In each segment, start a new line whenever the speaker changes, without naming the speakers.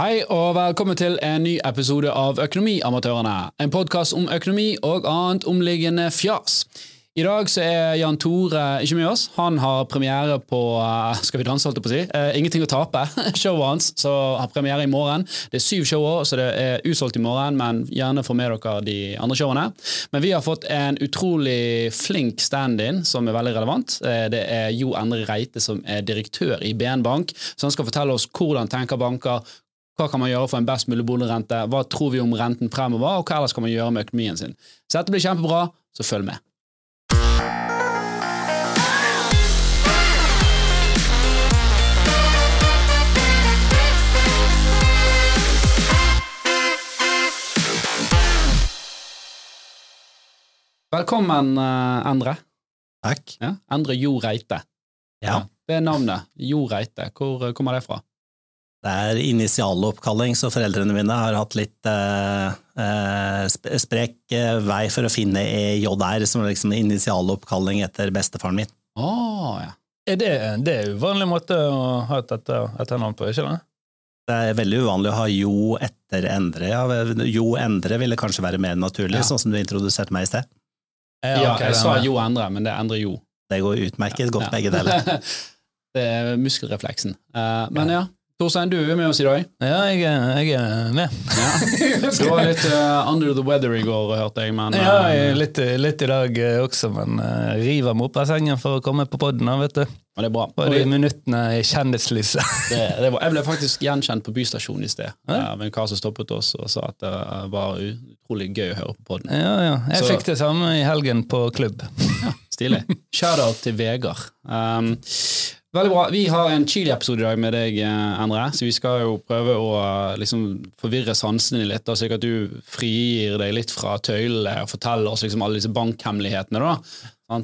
Hei og velkommen til en ny episode av Økonomiamatørene. En podkast om økonomi og annet omliggende fjas. I dag så er Jan Tore ikke med oss. Han har premiere på eh, Skal vi danse, holdt jeg på å si. Uh, Ingenting å tape. Showet hans så har premiere i morgen. Det er syv shower, så det er utsolgt i morgen, men gjerne få med dere de andre showene. Men vi har fått en utrolig flink stand-in som er veldig relevant. Uh, det er Jo Endre Reite som er direktør i BN Bank, så han skal fortelle oss hvordan tenker banker, hva kan man gjøre for en best mulig boligrente? Hva tror vi om renten fremover, og hva ellers kan man gjøre med økonomien sin? Så dette blir kjempebra, så følg med. Velkommen, eh, Endre.
Takk.
Ja, Endre Jo Reite.
Ja.
Det er navnet. Jo Reite. Hvor eh, kommer det fra?
Det er initialoppkalling, så foreldrene mine har hatt litt eh, eh sp- sprek eh, vei for å finne EJR, som er liksom initialoppkalling etter bestefaren min.
Å, ja.
Er det, det er uvanlig måte å ha et etter- etternavn på, ikke det?
Det er veldig uvanlig å ha Jo etter Endre. Ja, jo Endre ville kanskje være mer naturlig,
Ja.
sånn som du introduserte meg i sted.
Ja,
ok,
jeg sa Jo Endre, men det er Endre Jo.
Det går utmerket godt,
Ja.
begge deler.
det er muskelrefleksen. Uh, men ja, Torstein, du er med oss i dag.
Ja, jeg, jeg er med.
Ja. Du var litt uh, under the weather i går, hørte jeg, men
Ja,
eh,
litt, litt i dag eh, også, men uh, river meg opp av sengen for å komme på podden, vet du.
Ja, det er bra.
På de minuttene i kjendislyset.
det, det jeg ble faktisk gjenkjent på bystasjonen i sted
Ja.
av en kar som stoppet oss og sa at det var utrolig gøy å høre på podden.
Ja, ja. Jeg
Så-
fikk det samme i helgen på klubb.
Ja, Stilig. Shout-out til Vegard. Um, veldig bra. Vi har en Chili-episode i dag med deg, eh, Endre, så vi skal jo prøve å eh, liksom, forvirre sansene litt, da, slik at du frigir deg litt fra tøylene og forteller oss liksom, alle disse bankhemmelighetene. da.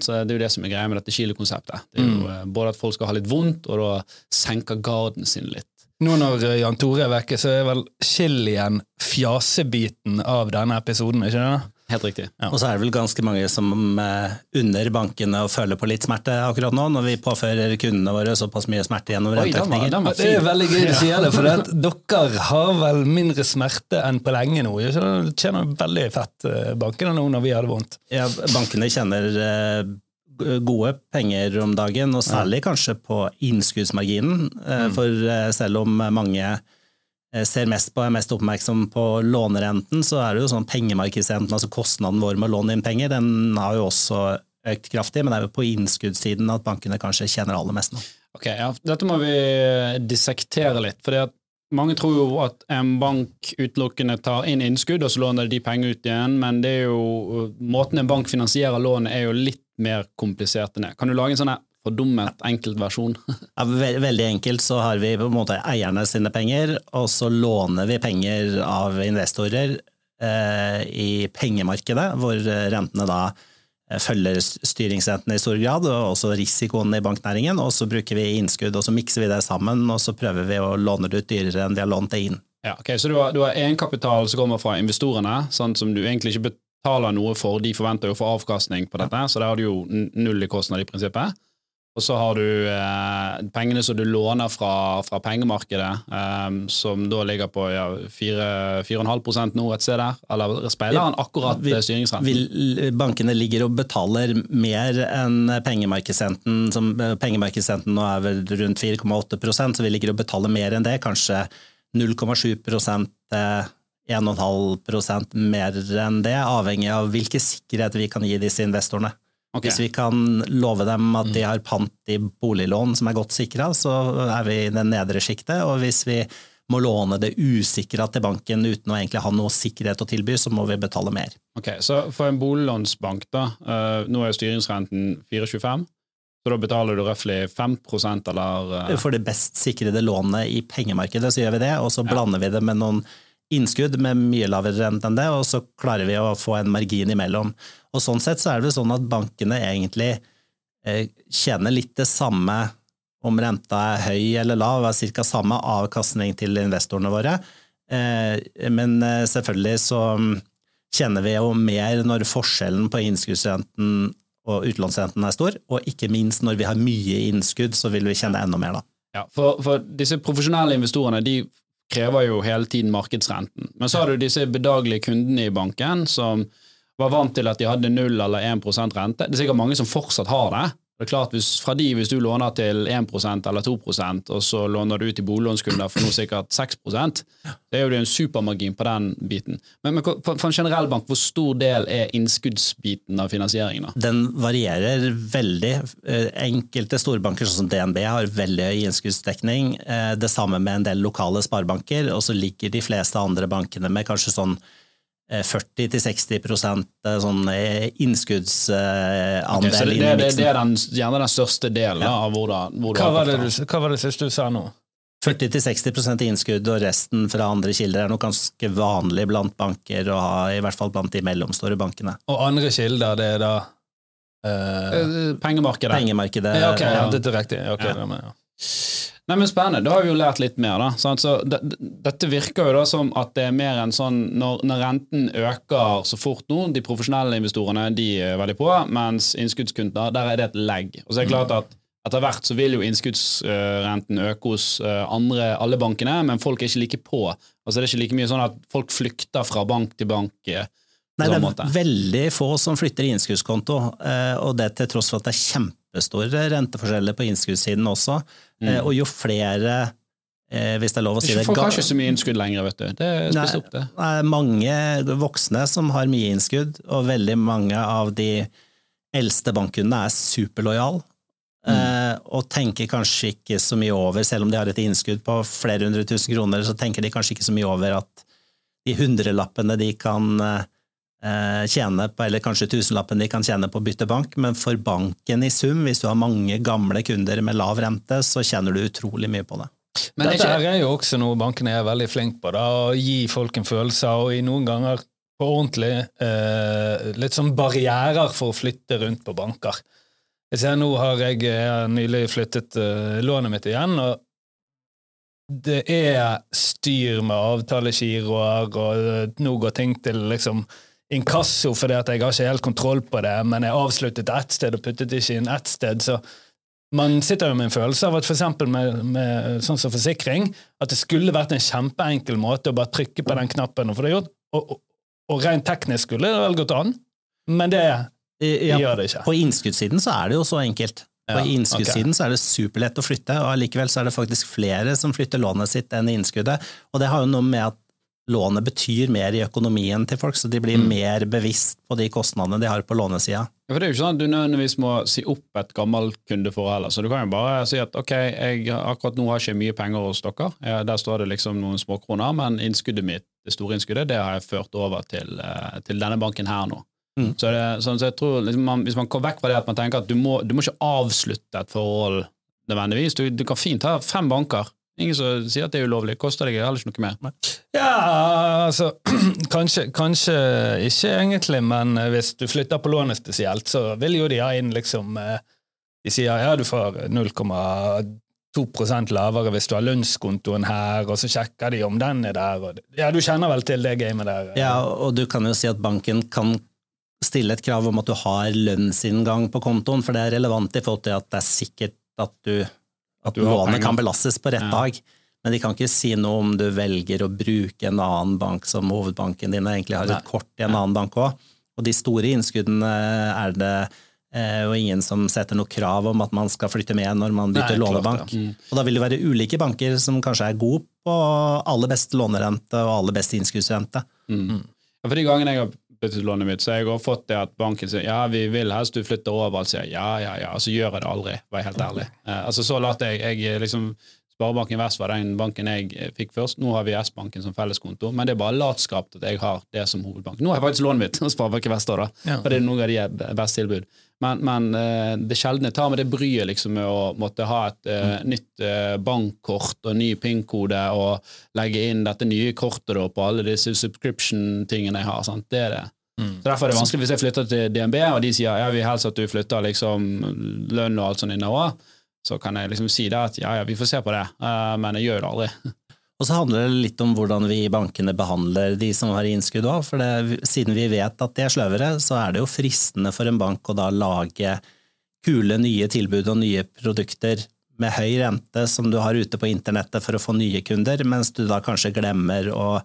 Så det er jo det som er greia med dette Chili-konseptet. Det er jo eh, Både at folk skal ha litt vondt, og da senker garden sin litt.
Nå når Jan Tore er vekke, så er vel chilien fjasebiten av denne episoden, ikke det?
Helt riktig.
Ja.
Og så er det vel ganske mange som eh, unner bankene å føle på litt smerte akkurat nå, når vi påfører kundene våre såpass mye smerte gjennom renteøkninger.
Det er veldig gøy du sier det, for det at dere har vel mindre smerte enn på lenge nå. Det tjener veldig fett, eh, bankene nå, når vi har det vondt.
Ja, bankene kjenner eh, gode penger om dagen, og særlig kanskje på innskuddsmarginen. Eh, For selv om mange ser mest på, er mest oppmerksom på lånerenten, så er det jo sånn pengemarkedsrenten, altså kostnaden vår med å låne inn penger, den har jo også økt kraftig, men det er jo på innskuddssiden at bankene kanskje tjener aller mest nå.
Ok, ja, Dette må vi dissektere litt. fordi at mange tror jo at en bank utelukkende tar inn innskudd, og så låner de penger ut igjen, men det er jo, måten en bank finansierer lånet er jo litt mer komplisert enn det. Kan du lage en sånn her dummet enkelt versjon?
Ja, veldig enkelt så har vi på en måte eierne sine penger, og så låner vi penger av investorer eh, i pengemarkedet, hvor rentene da eh, følger styringsrentene i stor grad, og også risikoen i banknæringen, og så bruker vi innskudd, og så mikser vi det sammen, og så prøver vi å låne det ut dyrere enn vi har lånt det inn.
Ja, ok, Så du har, du har egenkapital som kommer fra investorene, sånn som du egentlig ikke betaler noe for, de forventer jo å få avkastning på dette, så der har du jo null i kostnad i prinsippet. Og så har du eh, pengene som du låner fra, fra pengemarkedet, eh, som da ligger på ja, 4,5 nå et sted der, eller speiler han akkurat
Vi-
eh, styringsrenten?
Vil, bankene ligger og betaler mer enn pengemarkedsrenten, som pengemarkedsrenten nå er vel rundt 4,8% så vi ligger og betaler mer enn det, kanskje 0,7 eh, 1,5% mer enn det, avhengig av hvilke sikkerheter vi kan gi disse investorene.
Ok.
Hvis vi kan love dem at de har pant i boliglån som er godt sikra, så er vi i det nedre sjiktet. Og hvis vi må låne det usikra til banken uten å egentlig ha noe sikkerhet å tilby, så må vi betale mer.
Ok, Så for en boliglånsbank, da, eh, nå er styringsrenten 4,25, så da betaler du røftlig 5% eller eh,
For det best sikrede lånet i pengemarkedet, så gjør vi det, og så blander vi det med noen innskudd med mye lavere rente enn det, og så klarer vi å få en margin imellom. Og sånn sett så er det sånn at bankene egentlig eh, tjener litt det samme om renta er høy eller lav, er ca. samme avkastning til investorene våre. Eh, men eh, selvfølgelig så mm, kjenner vi jo mer når forskjellen på innskuddsrenten og utlånsrenten er stor, og ikke minst når vi har mye innskudd, så vil vi kjenne enda mer da.
Ja, for, for disse profesjonelle investorene de krever jo hele tiden markedsrenten. Men så har du disse bedagelige kundene i banken som var vant til at de hadde null eller 1% rente. Det er sikkert mange som fortsatt har det, det er klart, hvis, Fra de, hvis du låner til 1% eller 2% og så låner du til boliglånskunder for noe sikkert 6 det er jo det en supermargin på den biten. Men, men for en generell bank, hvor stor del er innskuddsbiten av finansieringen? da?
Den varierer veldig. Eh, enkelte storbanker sånn som DNB har veldig høy innskuddsdekning. Eh, det samme med en del lokale sparebanker. Og så ligger de fleste andre bankene med kanskje sånn 40-60 eh, eh, sånn eh, innskuddsandel. Okay,
det, det, det, er den, gjerne den største delen ja. av hvordan hvor
hva, var det du, hva var det siste du sa nå?
40-60% innskudd og resten fra andre kilder er nok ganske vanlig blant banker, og i hvert fall blant de mellomstore bankene.
Og andre kilder, det er da
uh, Pengemarkedet.
Pengemarkedet.
Ja, ok, ja, det er riktig. Okay, ja. Det med, ja.
Nei, men Spennende. Da har vi jo lært litt mer. da. Så det, dette virker jo da som at det er mer enn sånn når, når, renten øker så fort nå, de profesjonelle investorene de er veldig på, mens innskuddskunder, der er det et legg. Og så er det klart at etter hvert så vil jo innskuddsrenten øke hos eh, andre, alle bankene, men folk er ikke like på. Altså Det er ikke like mye sånn at folk flykter fra bank til bank. Eh,
Nei, det er veldig få som flytter i innskuddskonto, eh, og det til tross for at det er kjempe kjempestore renteforskjeller på innskuddssiden også. Mm. Eh, og jo flere eh, hvis det er lov å si det
Folk har ikke så mye innskudd lenger, vet du. Det er opp, det.
Nei, mange voksne som har mye innskudd, og veldig mange av de eldste bankkundene er superlojale. Mm. Eh, og tenker kanskje ikke så mye over, selv om de har et innskudd på flere hundre tusen kroner, så tenker de kanskje ikke så mye over at de hundrelappene de kan Eh, tjene på, eller kanskje tusenlappen de kan tjene på å bytte bank, men for banken i sum, hvis du har mange gamle kunder med lav rente, så tjener du utrolig mye på det.
Men Dette er, er jo også noe bankene er veldig flinke på, da, å gi folk en følelse av, og i noen ganger på ordentlig, eh, litt sånn barrierer for å flytte rundt på banker. Jeg ser Nå har jeg, jeg har nylig flyttet eh, lånet mitt igjen, og det er styr med avtalegiroer, og eh, nå går ting til liksom inkasso fordi at jeg har ikke helt kontroll på det, men jeg avsluttet ett sted og puttet ikke inn ett sted. så man sitter jo med en følelse av at f.eks. Med, med sånn som forsikring, at det skulle vært en kjempeenkel måte å bare trykke på den knappen og få det gjort, og, og, og rent teknisk skulle det vel gått an, men det ja, gjør det ikke.
På innskuddssiden så er det jo så enkelt. På ja, innskuddssiden okay. så er det superlett å flytte, og allikevel så er det faktisk flere som flytter lånet sitt enn innskuddet. Og det har jo noe med at lånet betyr mer i økonomien til folk, så de blir mm. mer bevisst på de kostnadene de har på lånesida.
Ja, for det er jo ikke sånn at Du nødvendigvis må si opp et gammelt kundeforhold. Så du kan jo bare si at ok, jeg akkurat nå har ikke mye penger hos dere. Der står det liksom noen småkroner, men innskuddet mitt, det store innskuddet det har jeg ført over til, eh, til denne banken her nå. Mm. Så, det, sånn, så jeg tror liksom man, Hvis man kommer vekk fra det at man tenker at du må, du må ikke avslutte et forhold nødvendigvis. Du, du kan fint ha fem banker Ingen som sier at det er ulovlig. Koster deg heller ikke noe mer.
Ja, altså kanskje, kanskje, ikke egentlig, men hvis du flytter på lånet spesielt, så vil jo de ha inn liksom eh, De sier ja, du får 0,2% lavere hvis du har lønnskontoen her, og så sjekker de om den er der. Og, ja, du kjenner vel til det gamet der?
Ja, og du kan jo si at banken kan stille et krav om at du har lønnsinngang på kontoen, for det er relevant i forhold til at det er sikkert at du at lånet kan belastes på rett ja. dag. Men de kan ikke si noe om du velger å bruke en annen bank som hovedbanken din, egentlig har et Nei. kort i en annen bank òg. Og de store innskuddene er det eh, og ingen som setter noe krav om at man skal flytte med når man bytter Nei, lånebank. Klart, ja. mm. Og da vil det være ulike banker som kanskje er gode på aller best lånerente og aller best innskuddsrente.
Mm. mm. Ja, for de gangene jeg har utbytteslånet mitt, så jeg har fått det at banken sier ja, vi vil helst du flytter over. Så sier ja, ja, ja, og så gjør jeg det aldri, var jeg helt ærlig. Eh, altså Så lat jeg, jeg liksom Sparebanken Vest var den banken jeg eh, fikk først. Nå har vi S-banken som felleskonto, men det er bare latskap at jeg har det som hovedbank. Nå har jeg faktisk lånet mitt hos Sparebanken Vest, da, ja. for det er noe av de best tilbud. Men, men eh, det sjeldne tar med det bryet liksom, med å måtte ha et uh, mm. nytt bankkort og ny PIN-kode og legge inn dette nye kortet da, på alle disse subscription-tingene jeg har. Sant? Det er det. Mm. Så Derfor er det vanskelig hvis jeg flytter til DNB, og de sier ja, vi helst at du flytter liksom lønn og alt sånt innover så kan jeg liksom si det at ja, ja, vi får se på det, uh, men jeg gjør det aldri.
Og så handler det litt om hvordan vi i bankene behandler de som har innskudd òg. For det, siden vi vet at de er sløvere, så er det jo fristende for en bank å da lage kule nye tilbud og nye produkter med høy rente som du har ute på internettet for å få nye kunder, mens du da kanskje glemmer å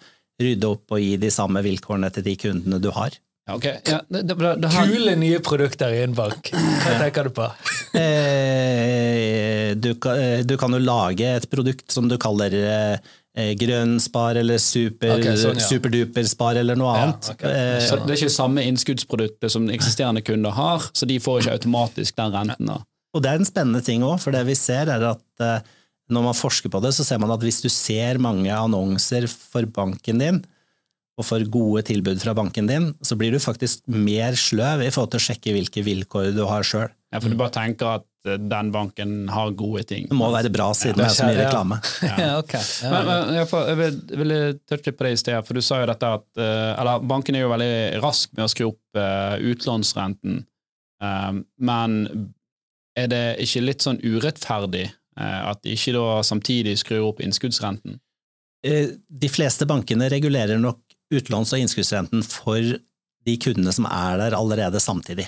rydde opp og gi de samme vilkårene til de kundene du har.
Okay. Ja, det, det, det, det har,
Kule nye produkter i en bank. Hva tenker du på?
Eh, du, kan- eh, du kan jo lage et produkt som du kaller eh, grønn spar eller super,
okay, sånn, ja.
superduper spar eller noe annet.
Ja,
okay.
så det er ikke samme innskuddsproduktet som eksisterende kunder har, så de får ikke automatisk den renten. da.
Og det er en spennende ting òg, for det vi ser er at når man forsker på det, så ser man at hvis du ser mange annonser for banken din, og for gode tilbud fra banken din, så blir du faktisk mer sløv i forhold til å sjekke hvilke vilkår du har sjøl.
Ja, for du bare tenker at eh, den banken har gode ting.
Det må være bra siden
Ja,
det er så mye reklame.
Ja, ok. Ja.
Men, men jeg, får, jeg vil, vil touche på det i sted, for du sa jo dette at eh, Eller banken er jo veldig rask med å skru opp eh, utlånsrenten, Eh, men er det ikke litt sånn urettferdig at de ikke da samtidig skrur opp innskuddsrenten?
Eh, De fleste bankene regulerer nok utlåns- og innskuddsrenten for de kundene som er der allerede samtidig.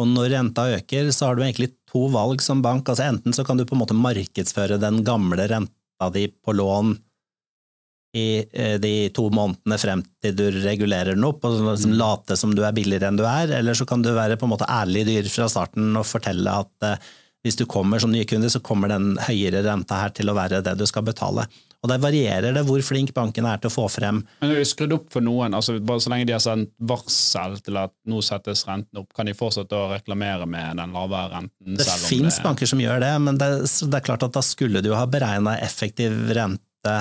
Og når renta øker, så har du egentlig to valg som bank. Altså Enten så kan du på en måte markedsføre den gamle renta di på lån i eh, de to månedene frem til du regulerer den opp, og liksom late som du er billigere enn du er, eller så kan du være på en måte ærlig dyr fra starten og fortelle at eh, hvis du kommer som ny kunde, så kommer den høyere renta her til å være det du skal betale. Og der varierer det hvor flink banken er til å få frem.
Men er det skrudd opp for noen, altså bare så lenge de har sendt varsel til at nå settes renten opp, kan de fortsette å reklamere med den lavere renten?
Det fins det... banker som gjør det, men det, det er klart at da skulle du ha beregna effektiv rente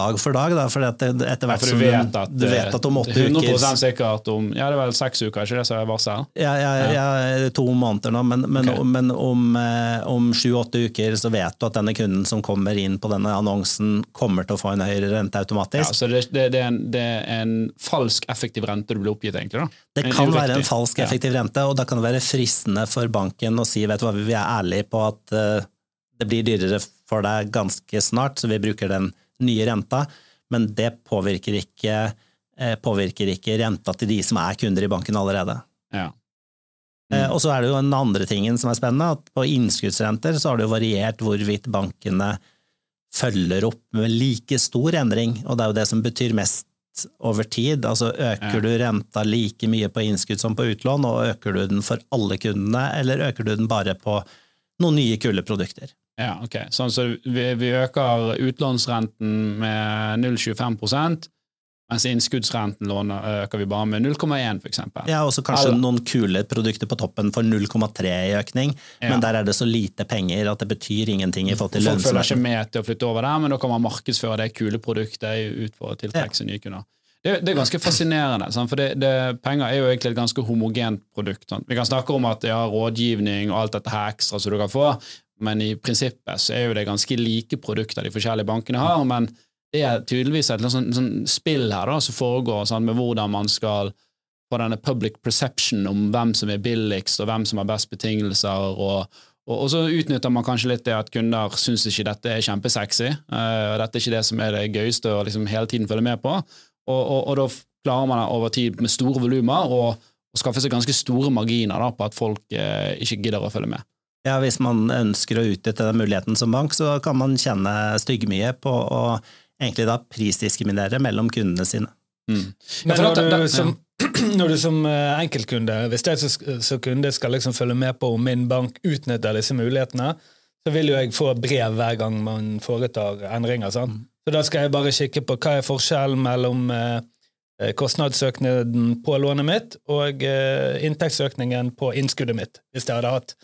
dag for dag, da, for etter
Ja,
hvert som
du vet at,
du vet at om åtte
100
uker
sikkert om Ja, det er vel seks uker, ikke det som er varsel?
ja, ja, ja, to måneder nå, men, men,
okay.
men om, eh, om sju-åtte uker så vet du at denne kunden som kommer inn på denne annonsen, kommer til å få en høyere rente automatisk.
Ja, så det, det, det, er en, det er en falsk effektiv rente du blir oppgitt, egentlig? da?
Det kan
en,
være en falsk
Ja.
effektiv rente, og da kan det være fristende for banken å si vet du hva, vi er ærlige på at eh, det blir dyrere for deg ganske snart, så vi bruker den nye renta, men det påvirker ikke, eh, påvirker ikke renta til de som er kunder i banken allerede.
Ja.
Mm. Og så er det jo den andre tingen som er spennende, at på innskuddsrenter så har det jo variert hvorvidt bankene følger opp med like stor endring, og det er jo det som betyr mest over tid. Altså øker du renta like mye på innskudd som på utlån, og øker du den for alle kundene, eller øker du den bare på noen nye, kule produkter?
Ja, ok. Sånn så vi, vi øker utlånsrenten med 0,25% mens innskuddsrenten låner, øker vi bare med 0,1 for eksempel.
Ja, og så kanskje
Eller.
noen kule produkter på toppen for 0,3 i økning,
Ja.
men der er det så lite penger at det betyr ingenting i forhold til
Folk følger ikke med til å flytte over der, men da kan man markedsføre det kule produktet ut for å tiltrekke seg nye kunder. Det, det er ganske fascinerende, sant? for det, det, penger er jo egentlig et ganske homogent produkt. Sant? Vi kan snakke om at ja, rådgivning og alt dette her ekstra som du kan få, men i prinsippet så er jo det ganske like produkter de forskjellige bankene har, men det er tydeligvis et sånn, sånn spill her da, som foregår sånn, med hvordan man skal få denne public perception om hvem som er billigst og hvem som har best betingelser, og, og, så utnytter man kanskje litt det at kunder syns ikke dette er kjempesexy, eh, og dette er ikke det som er det gøyeste å liksom hele tiden følge med på, og, og, og da klarer man over tid med store volumer å skaffe seg ganske store marginer da, på at folk eh, ikke gidder å følge med.
Ja, Hvis man ønsker å utnytte den muligheten som bank, så kan man kjenne styggmye på å egentlig da prisdiskriminere mellom kundene sine.
Mm.
Men når du, som, når du som eh, enkeltkunde, hvis jeg som kunde skal liksom følge med på om min bank utnytter disse mulighetene, så vil jo jeg få brev hver gang man foretar endringer. sant? Så da skal jeg bare kikke på hva er forskjellen mellom eh, kostnadsøkningen på lånet mitt og eh, inntektsøkningen på innskuddet mitt, hvis jeg hadde hatt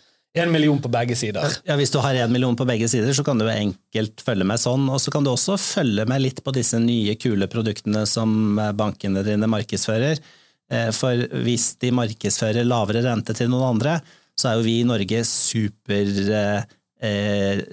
en million på begge sider.
Ja, Hvis du har én million på begge sider, så kan du enkelt følge med sånn. Og så kan du også følge med litt på disse nye, kule produktene som eh, bankene dine markedsfører. Eh, For hvis de markedsfører lavere rente til noen andre, så er jo vi i Norge super eh, eh,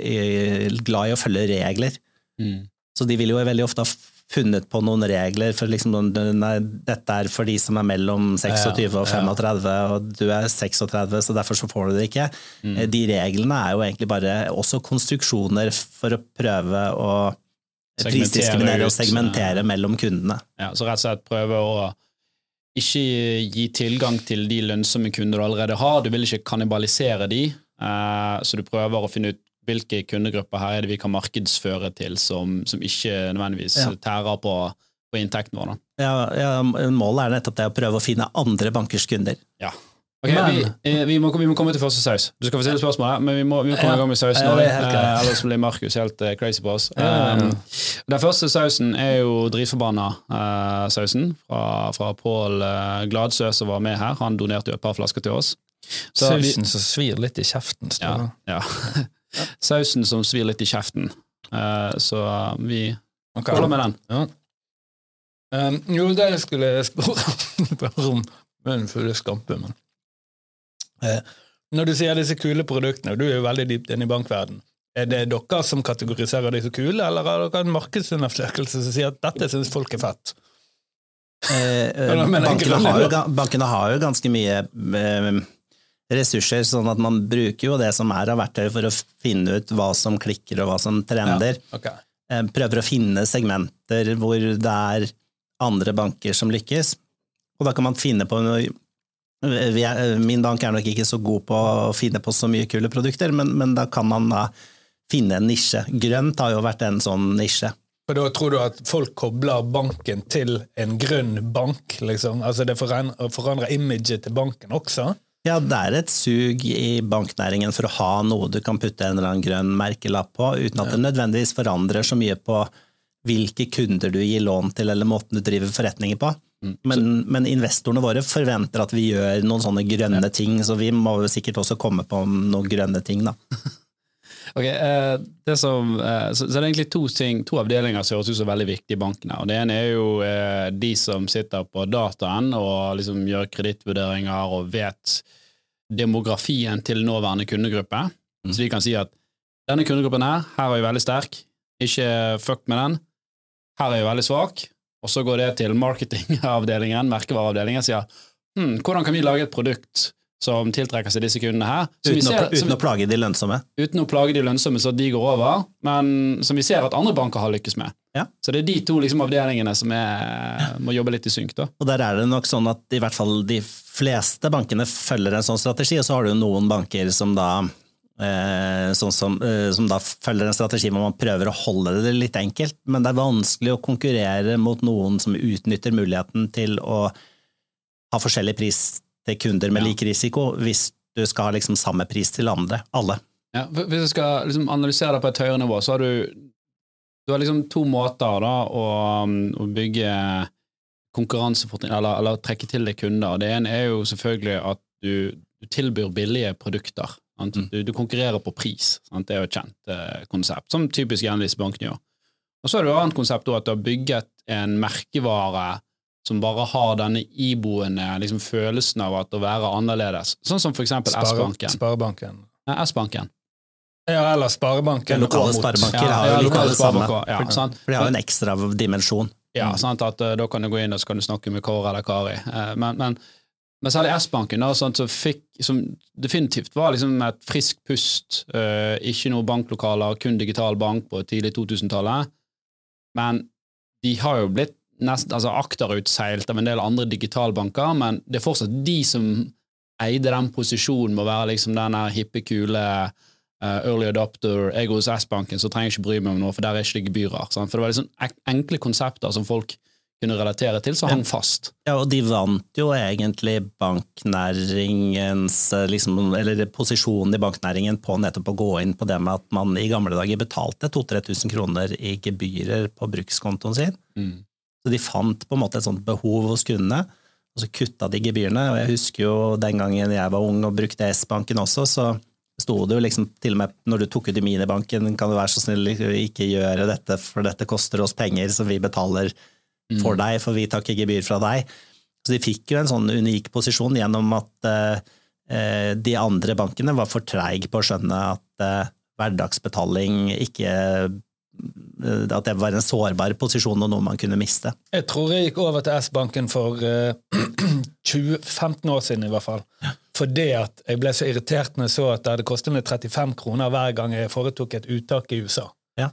eh, glad i å følge regler.
Mm.
Så de vil jo veldig ofte ha funnet på noen regler for liksom, nei, dette er for de som er mellom 26 og 35, og du er 36, så derfor så får du det ikke. Mm. De reglene er jo egentlig bare også konstruksjoner for å prøve å prisdiskriminere og segmentere
ja.
mellom kundene.
Ja, så rett og slett prøve å ikke gi tilgang til de lønnsomme kunder du allerede har. Du vil ikke kannibalisere de, Eh, så du prøver å finne ut hvilke kundegrupper her er det vi kan markedsføre til som, som ikke nødvendigvis
Ja.
tærer på, på inntekten vår.
Ja, ja, målet er nettopp det å prøve å finne andre bankers kunder.
Ja. Okay,
Men-
vi, eh, vi, må, vi må komme til første saus. Du skal få stille spørsmål, men vi må, vi må komme
Ja.
i gang med sausen.
Ja,
eh, ellers blir Markus helt eh, crazy på oss.
Ja, ja, ja.
Um, den første sausen er jo dritforbanna-sausen fra, fra Pål uh, Gladsø som var med her. Han donerte jo et par flasker til oss. Så
Sausen som svir litt i kjeften.
Ja,
ja.
ja. Sausen som svir litt i kjeften. Uh, så vi
okay.
holder med den.
Ja. Um, jo, det jeg skulle spørre spørre om Munnen full av skampe, men eh, Når du sier disse kule produktene, og du er jo veldig dypt inne i bankverden, er det dere som kategoriserer de så kule, eller har dere en markedsundersøkelse som sier at dette syns folk er fett?
Eh, eh,
men
bankene, har jo, bankene har jo ganske mye eh, ressurser, sånn at man bruker jo det som er av verktøy for å finne ut hva som klikker og hva som trender.
Ja,
okay. Prøver å finne segmenter hvor det er andre banker som lykkes. Og da kan man finne på noe er, Min bank er nok ikke så god på å finne på så mye kule produkter, men, men da kan man da finne en nisje. Grønt har jo vært en sånn nisje.
For da tror du at folk kobler banken til en grønn bank, liksom? Altså det forandrer, forandrer imaget til banken også?
Ja, det er et sug i banknæringen for å ha noe du kan putte en eller annen grønn merkelapp på, uten at det nødvendigvis forandrer så mye på hvilke kunder du gir lån til, eller måten du driver forretninger på. Men, men investorene våre forventer at vi gjør noen sånne grønne ting, så vi må sikkert også komme på noen grønne ting, da.
Ok, eh, det som, eh, så, det er egentlig to ting, to avdelinger som høres ut som veldig viktige i bankene. og Det ene er jo eh, de som sitter på dataen og liksom gjør kredittvurderinger og vet demografien til nåværende kundegruppe. Så de kan si at denne kundegruppen her, her er jeg veldig sterk, ikke fuck med den. Her er jeg veldig svak. Og så går det til marketingavdelingen, merkevareavdelingen, og sier hm, hvordan kan vi lage et produkt som tiltrekker seg disse kundene her?
Uten,
ser-
å,
som
å plage de lønnsomme.
uten å plage de lønnsomme så de går over, men som vi ser at andre banker har lykkes med.
Ja.
Så det er de to liksom, avdelingene som er, må jobbe litt i synk. da.
Og der er det nok sånn at i hvert fall de fleste bankene følger en sånn strategi, og så har du noen banker som da eh, sånn som, eh, som da følger en strategi hvor man prøver å holde det litt enkelt, men det er vanskelig å konkurrere mot noen som utnytter muligheten til å ha forskjellig pris til kunder med lik risiko, hvis du skal ha liksom samme pris til andre, alle.
Ja, hvis jeg skal liksom analysere det på et høyere nivå, så har du, du har liksom to måter da, å, um, å bygge konkurransefortrinn, eller, eller trekke til deg kunder. Det ene er jo selvfølgelig at du, du tilbyr billige produkter.
Mm.
Du, du konkurrerer på pris. Sant? Det er jo et kjent eh, konsept, som typisk bankene gjør. Og så er det jo et annet konsept at du har bygget en merkevare som bare har denne iboende liksom, følelsen av at å være annerledes. Sånn som for eksempel S-banken.
Sparebanken.
Ja, S-banken.
Ja, eller Sparebanken.
Lokale sparebanker
Ja,
har
ja,
jo litt av det samme.
ja,
for,
sant.
for de har jo en ekstra dimensjon.
Ja, sant, at uh, Da kan du gå inn og så kan du snakke med Kåre eller Kari. Uh, men, men, men særlig S-banken, sånn, fikk, som definitivt var liksom et friskt pust. Uh, ikke noe banklokaler, kun digital bank på tidlig 2000-tallet. Men de har jo blitt nest, altså akterutseilt av en del andre digitalbanker, men det er fortsatt de som eide den posisjonen med å være liksom den hippe, kule uh, early adopter. Jeg er hos S-banken, så trenger jeg ikke bry meg om noe, for der er ikke det gebyrer. Sant? For det var liksom enkle konsepter som folk kunne relatere til, så hang fast.
Ja, og de vant jo egentlig banknæringens eh, liksom, Eller posisjonen i banknæringen på nettopp å gå inn på det med at man i gamle dager betalte 2000-3000 kroner i gebyrer på brukskontoen sin.
Mm.
Så de fant på en måte et sånt behov hos kundene, og så kutta de gebyrene. Og jeg husker jo den gangen jeg var ung og brukte S-banken også, så sto det jo liksom til og med når du tok ut i minibanken, kan du være så snill ikke gjøre dette, for dette koster oss penger som vi betaler for deg, for vi tar ikke gebyr fra deg. Så de fikk jo en sånn unik posisjon gjennom at eh, de andre bankene var for treige på å skjønne at eh, hverdagsbetaling ikke eh, At det var en sårbar posisjon og noe man kunne miste.
Jeg tror jeg gikk over til S-banken for uh, 20, 15 år siden i hvert fall. Fordi at jeg ble så irritert når jeg så at det hadde kostet meg 35 kroner hver gang jeg foretok et uttak i USA.
Ja.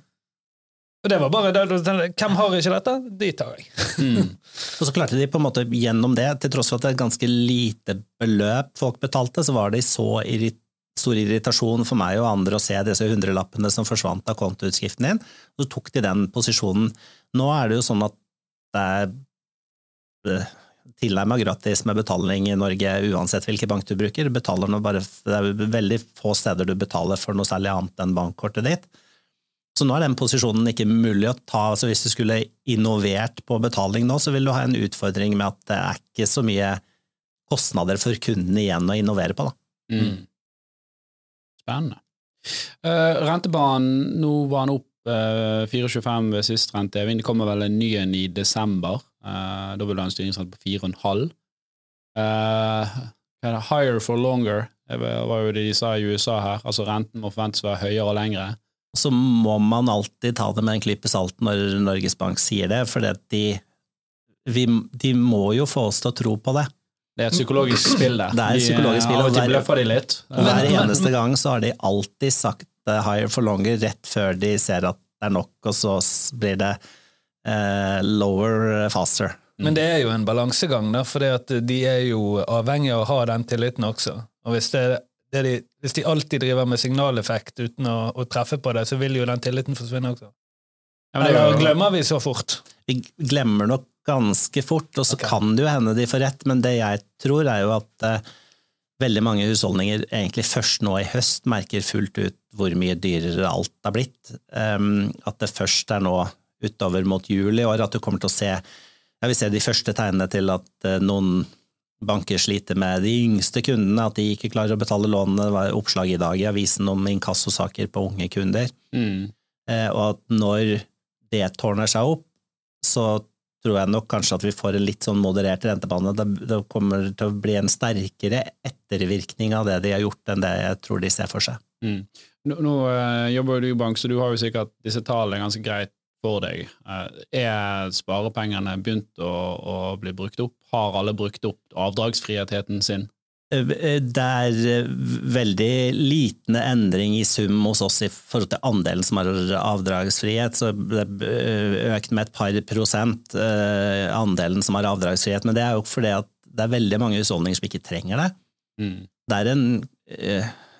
Og det var bare jeg, Hvem har ikke dette? De tar jeg.
Mm.
Og så klarte de på en måte gjennom det, til tross for at det er et ganske lite beløp folk betalte, så var de så irrit stor irritasjon for meg og andre å se disse hundrelappene som forsvant av kontoutskriften din. Så tok de den posisjonen. Nå er det jo sånn at det er eh, tilnærma gratis med betaling i Norge uansett hvilken bank du bruker. Betaler nå bare, det er veldig få steder du betaler for noe særlig annet enn bankkortet ditt. Så nå er den posisjonen ikke mulig å ta. så Hvis du skulle innovert på betaling nå, så vil du ha en utfordring med at det er ikke så mye kostnader for kundene igjen å innovere på. Da. Mm.
Spennende. Uh, rentebanen, nå var den opp uh, eh, 4,25 ved sist renteheving. Det kommer vel en ny en i desember. Uh, da vil du ha en styringsrente på 4,5. Uh, higher for longer, det var jo det de sa i USA her. Altså renten må forventes å være høyere og lengre.
Så må man alltid ta det med en klype salt når Norges Bank sier det, for de, de må jo få oss til å tro på det.
Det er et psykologisk spill, det.
Det er et psykologisk spill,
og hver, de litt.
hver eneste gang så har de alltid sagt higher for longer rett før de ser at det er nok, og så blir det uh, lower faster.
Men det er jo en balansegang, da, for de er jo avhengig av å ha den tilliten også. Og hvis, det, det de, hvis de alltid driver med signaleffekt uten å, å, treffe på det, så vil jo den tilliten forsvinne også. Ja, men det glemmer vi så fort.
Vi glemmer nok ganske fort, og så okay. kan det jo hende de får rett, men det jeg tror, er jo at eh, veldig mange husholdninger egentlig først nå i høst merker fullt ut hvor mye dyrere alt er blitt. Um, at det først er nå utover mot jul i år at du kommer til å se jeg vil se de første tegnene til at uh, noen banker sliter med de yngste kundene, at de ikke klarer å betale lånene. Det var oppslag i dag i avisen om inkassosaker på unge kunder. Mm. Uh, og at når det tårner seg opp, så tror jeg nok kanskje at vi får en litt sånn moderert rentebane. Det, kommer til å bli en sterkere ettervirkning av det de har gjort, enn det jeg tror de ser for seg. Mm.
Nå, nå øh, jobber du i bank, så du har jo sikkert disse tallene ganske greit for deg. Uh, er sparepengene begynt å, å, bli brukt opp? Har alle brukt opp avdragsfriheten sin?
Eh, det er eh, veldig liten endring i sum hos oss i forhold til andelen som har avdragsfrihet. Så det er økt med et par prosent, eh, andelen som har avdragsfrihet. Men det er jo fordi at det er veldig mange husholdninger som ikke trenger det. Mm. Det er en,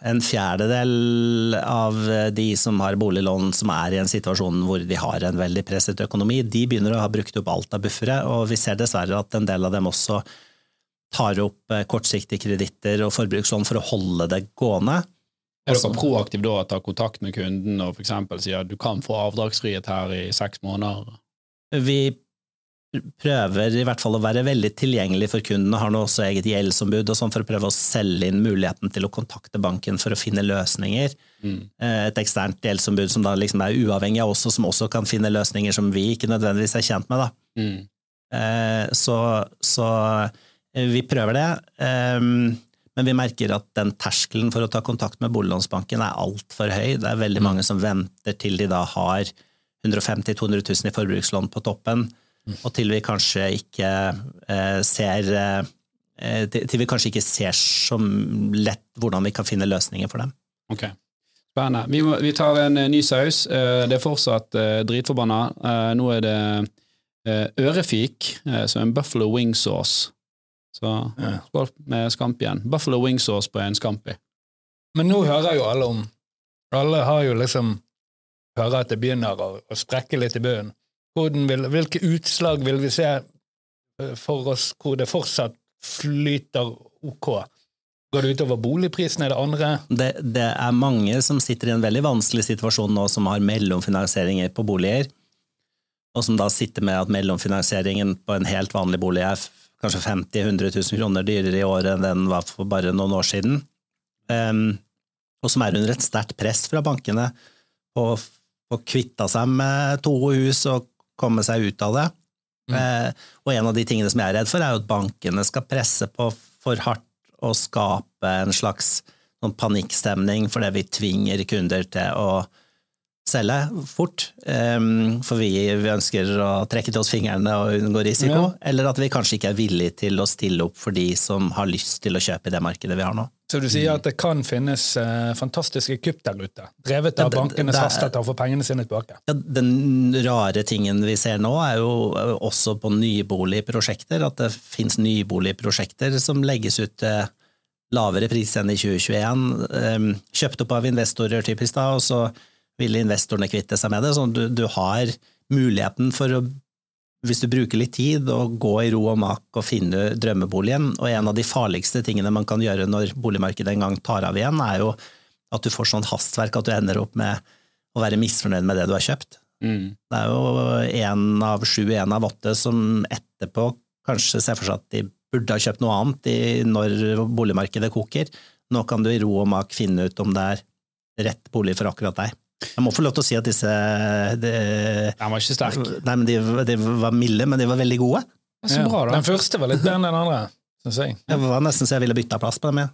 en, fjerdedel av de som har boliglån som er i en situasjon hvor de har en veldig presset økonomi. De begynner å ha brukt opp alt av buffere, og vi ser dessverre at en del av dem også tar opp eh, kortsiktige kreditter og forbrukslån for å holde det gående.
Er dere proaktive da å ta kontakt med kunden og f.eks. si at du kan få avdragsfrihet her i seks måneder?
Vi prøver i hvert fall å være veldig tilgjengelig for kunden, har nå også eget gjeldsombud og sånn for å prøve å selge inn muligheten til å kontakte banken for å finne løsninger. Mm. Eh, et eksternt gjeldsombud som da liksom er uavhengig av oss, og som også kan finne løsninger som vi ikke nødvendigvis er kjent med. Da. Mm. Eh, så, så vi prøver det, ehm, men vi merker at den terskelen for å ta kontakt med boliglånsbanken er altfor høy. Det er veldig mm. mange som venter til de da har 150 000-200 000 i forbrukslån på toppen, mm. og til vi kanskje ikke eh, ser eh, til vi kanskje ikke ser så lett hvordan vi kan finne løsninger for dem.
Ok, Spennende. Vi, vi tar en ny saus. Det er fortsatt dritforbanna. Nå er det ørefik, så en buffalo wing sauce så skål med scampi igjen. Buffalo wing sauce på en scampi.
Men nå hører jo alle om Alle har jo liksom hører at det begynner å, å sprekke litt i bunnen. Hvilke utslag vil vi se eh, for oss hvor det fortsatt flyter ok? Går det utover boligprisene, Er det andre?
Det, det, er mange som sitter i en veldig vanskelig situasjon nå, som har mellomfinansieringer på boliger, og som da sitter med at mellomfinansieringen på en helt vanlig bolig er kanskje 50 000-100 000 kroner dyrere i året enn den var for bare noen år siden. Um, og som er under et sterkt press fra bankene på å kvitte seg med to hus og komme seg ut av det. Mm. Uh, og en av de tingene som jeg er redd for, er jo at bankene skal presse på for hardt og skape en slags sånn panikkstemning fordi vi tvinger kunder til å selge fort, um, for vi, ønsker å trekke til oss fingrene og unngå risiko, ja. eller at vi kanskje ikke er villige til å stille opp for de som har lyst til å kjøpe i det markedet vi har nå.
Så du sier at det kan finnes uh, fantastiske kupp der ute, drevet av ja, bankenes hastighet til å få pengene sine tilbake?
Ja, den rare tingen vi ser nå, er jo også på nyboligprosjekter, at det finnes nyboligprosjekter som legges ut til lavere pris enn i 2021. Um, kjøpt opp av investorer typisk da, og så ville investorene kvitte seg med det. Sånn du, du har muligheten for å hvis du bruker litt tid og gå i ro og mak og finne drømmeboligen, og en av de farligste tingene man kan gjøre når boligmarkedet en gang tar av igjen, er jo at du får sånn hastverk at du ender opp med å være misfornøyd med det du har kjøpt.
Mm.
Det er jo én av sju, én av åtte som etterpå kanskje ser for seg at de burde ha kjøpt noe annet i, når boligmarkedet koker. Nå kan du i ro og mak finne ut om det er rett bolig for akkurat deg. Jeg må få lov til å si at disse de,
Den var ikke sterk.
Nei, men de, de var milde, men de var veldig gode.
Så bra, da.
Den første var litt bedre enn den andre, Synes jeg.
Det var nesten så jeg ville bytta plass på dem. Ja.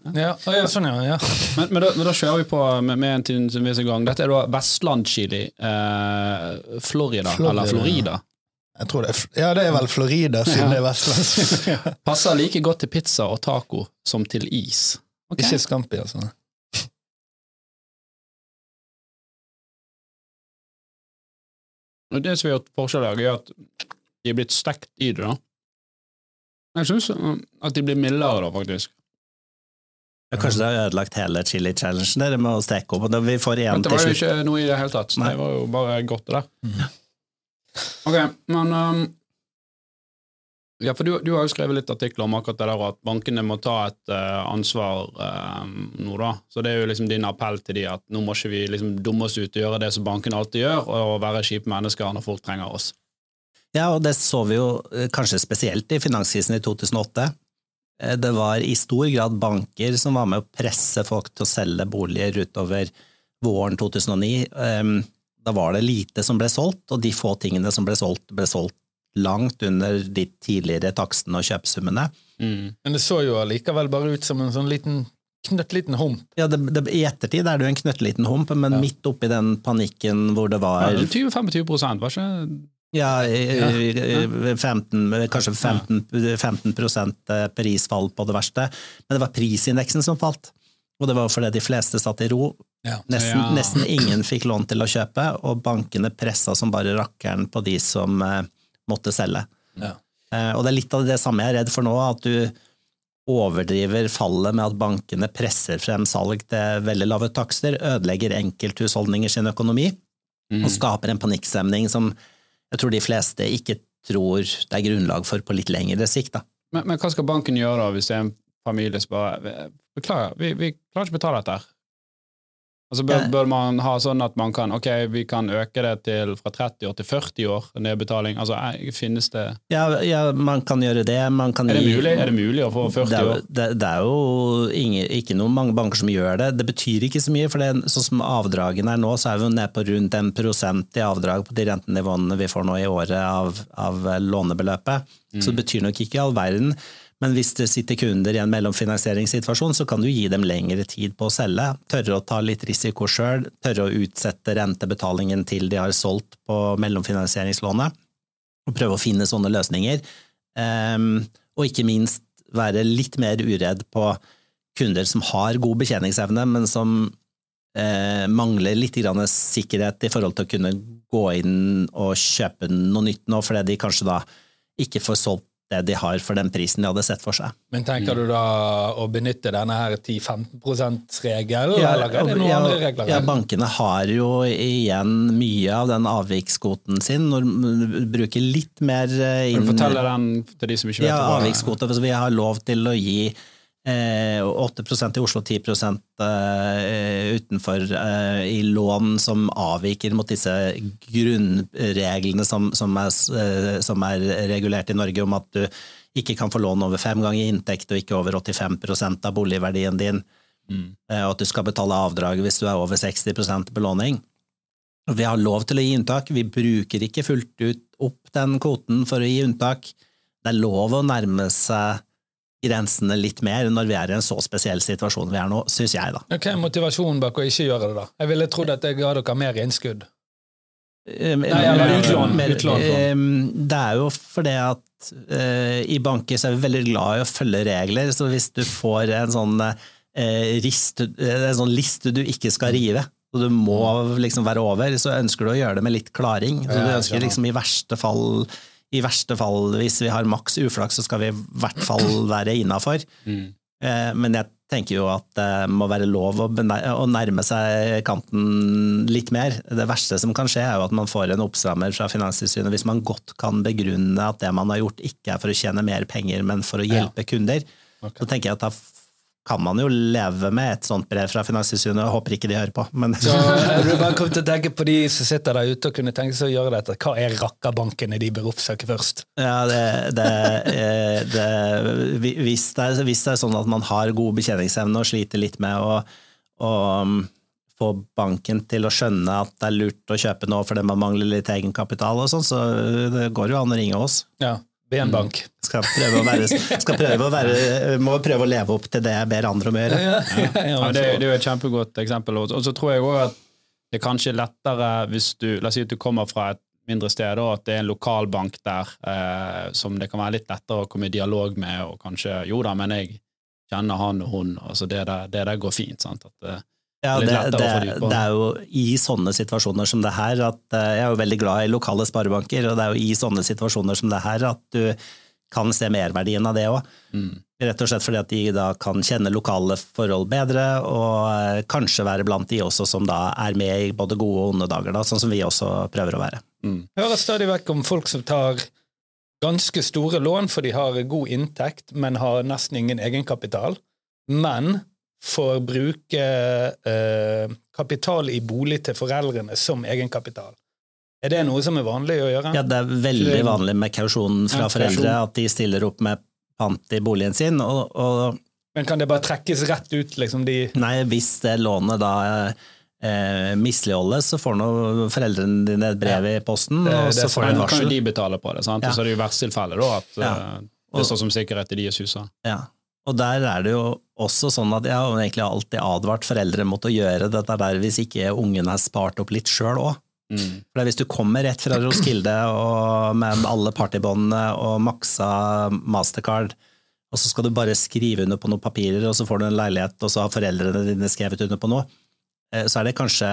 Ja, ja, sånn, ja. ja.
Men, men, da, men da kjører vi på med, med en er i gang. Dette er da Vestland-chili. Eh, Florida,
Florida,
eller Florida.
Jeg tror det er, ja, det er vel Florida, siden det er Vestland.
Passer like godt til pizza og taco som til is. Okay.
Ikke Scampi, altså.
Og Det som har gjort forskjell, her, er at de er blitt stekt i det. da. Jeg syns at de blir mildere, da, faktisk.
Ja, Kanskje det har ødelagt hele chili challengen dere med å steke opp. og da Vi får
igjen
til slutt.
Det var jo ikke noe i det hele tatt. så Det var jo bare godt, det der. Ok, men um, Ja, for du, du har jo skrevet litt artikler om akkurat det der at bankene må ta et uh, ansvar uh, nå, da. Så det er jo liksom din appell til de at nå må ikke vi liksom dumme oss ut og gjøre det som bankene alltid gjør, og være kjipe mennesker når folk trenger oss.
Ja, og det så vi jo eh, kanskje spesielt i finanskrisen i 2008. Eh, Det var i stor grad banker som var med å presse folk til å selge boliger utover våren 2009. Ehm, Da var det lite som ble solgt, og de få tingene som ble solgt, ble solgt langt under de tidligere takstene og kjøpesummene.
Men det så jo allikevel bare ut som en sånn liten knøttliten hump.
Ja, det, det, I ettertid er det jo en knøttliten hump, men
Ja.
midt oppi den panikken hvor det var
20-25 prosent, var ikke
Ja, i- i- 15, kanskje 15, 15% prisfall på det verste. Men det var prisindeksen som falt. Og det var fordi de fleste satt i ro. Nesten, nesten ingen fikk lån til å kjøpe, og bankene pressa som bare rakkeren på de som eh, måtte selge.
Ja.
Eh, og det er litt av det samme jeg er redd for nå, at du overdriver fallet med at bankene presser frem salg til veldig lave takster, ødelegger enkelthusholdninger sin økonomi
Mm.
og skaper en panikkstemning som jeg tror de fleste ikke tror det er grunnlag for på litt lengre sikt. Da.
Men, men hva skal banken gjøre da hvis det er en familie som bare Beklager, vi, vi klarer ikke å betale dette her. Altså bør, bør man ha sånn at man kan ok, vi kan øke det til fra 30 år til 40 år nedbetaling? Altså, er- finnes det
Ja, ja, man kan gjøre det. Man kan
Er det mulig, er det mulig å få 40
det er,
år?
det, det er jo ingen, ikke noen mange banker som gjør det. Det betyr ikke så mye, for det, sånn som avdragene er nå, så er vi jo nede på rundt en prosent i avdrag på de rentenivåene vi får nå i året av, av lånebeløpet. Så det betyr nok ikke all verden. Men hvis det sitter kunder i en mellomfinansieringssituasjon, så kan du gi dem lengre tid på å selge. Tørre å ta litt risiko sjøl, tørre å utsette rentebetalingen til de har solgt på mellomfinansieringslånet. Og prøve å finne sånne løsninger. Ehm, og ikke minst være litt mer uredd på kunder som har god betjeningsevne, men som eh, mangler litt sikkerhet i forhold til å kunne gå inn og kjøpe noe nytt nå, fordi de kanskje da ikke får solgt det de har for den prisen de hadde sett for seg.
Men tenker du da å benytte denne her 10-15 %-regelen,
Ja,
eller er det noen
ja,
andre regler?
Ja, bankene har jo igjen mye av den avvikskvoten sin. Når du bruker litt mer inn
Kan du fortelle den til de som ikke vet
Ja,
hva det er?
avvikskvote. Vi har lov til å gi eh, 8% i Oslo, 10 eh, utenfor eh, i lån som avviker mot disse grunnreglene som, som, er, eh, som er regulert i Norge, om at du ikke kan få lån over fem ganger inntekt og ikke over 85% av boligverdien din, mm. og at du skal betale avdrag hvis du er over 60 belåning. Vi har lov til å gi unntak, vi bruker ikke fullt ut opp den kvoten for å gi unntak. Det er lov å nærme seg grensene litt mer når vi er i en så spesiell situasjon vi er nå, syns jeg, da.
Hva er motivasjonen bak å ikke gjøre det, da? Jeg ville trodd at jeg ga dere mer innskudd.
Nei,
eller utlån, utlån.
Det er jo fordi at uh, i banker så er vi veldig glad i å følge regler, så hvis du får en sånn, uh, rist, eh, en sånn liste du ikke skal rive, og du må liksom være over, så ønsker du å gjøre det med litt klaring. Så du ønsker liksom i verste fall i verste fall, hvis vi har maks uflaks, så skal vi i hvert fall være innafor.
Mm.
Men jeg tenker jo at det må være lov å, å nærme seg kanten litt mer. Det verste som kan skje, er jo at man får en oppstrammer fra Finanstilsynet hvis man godt kan begrunne at det man har gjort, ikke er for å tjene mer penger, men for å hjelpe kunder. Så tenker jeg at da kan man jo leve med et sånt brev fra Finanstilsynet, jeg håper ikke de hører på. Men
Så du bare kom til å tenke på de som sitter der ute og kunne tenke seg å gjøre dette. Hva er rakkerbankene de bør oppsøke først?
Ja, det, det, eh, det, hvis, det er, hvis det er sånn at man har god betjeningsevne og sliter litt med å, å um, få banken til å skjønne at det er lurt å kjøpe nå fordi man mangler litt egenkapital og sånn, så det går jo an å ringe oss.
Ja, BN-bank.
Skal prøve å være, skal prøve å være, må prøve å leve opp til det jeg ber andre om å gjøre.
Ja, ja,
Ja, det, det er jo et kjempegodt eksempel. Og og så tror jeg òg at det er kanskje lettere hvis du La oss si at du kommer fra et mindre sted, og at det er en lokalbank der eh, som det kan være litt lettere å komme i dialog med, og kanskje Jo da, men jeg kjenner han og hun, altså det der, det der går fint. sant? At, eh,
Ja, det, det, det er jo i sånne situasjoner som det her at eh, Jeg er jo veldig glad i lokale sparebanker, og det er jo i sånne situasjoner som det her at du kan se merverdien av det òg.
mm.
Rett og slett fordi at de da kan kjenne lokale forhold bedre, og eh, kanskje være blant de også som da er med i både gode og onde dager, da, sånn som vi også prøver å være.
Mm.
Jeg hører stadig vekk om folk som tar ganske store lån for de har god inntekt, men har nesten ingen egenkapital, men får bruke eh, kapital i bolig til foreldrene som egenkapital. Er det noe som er vanlig å gjøre?
Ja, det er veldig vanlig med kausjon fra
Ja,
foreldre, at de stiller opp med pant i boligen sin, og, og
Men kan det bare trekkes rett ut, liksom de
Nei, hvis det lånet da eh, misligholdes, så får nå foreldrene dine et brev i posten,
Det-
og
det
så får
de
en varsel.
da kan jo de betale på det, sant?
Ja.
og så er det jo versttilfellet da, at
Ja.
og, det står som sikkerhet i deres hus.
Ja. Og der er det jo også sånn at jeg har egentlig alltid advart foreldre mot å gjøre dette der hvis ikke ungen har spart opp litt sjøl òg.
Mm.
For hvis du kommer rett fra Roskilde og med alle partybåndene og maksa mastercard, og så skal du bare skrive under på noen papirer, og så får du en leilighet, og så har foreldrene dine skrevet under på noe, eh, så er det kanskje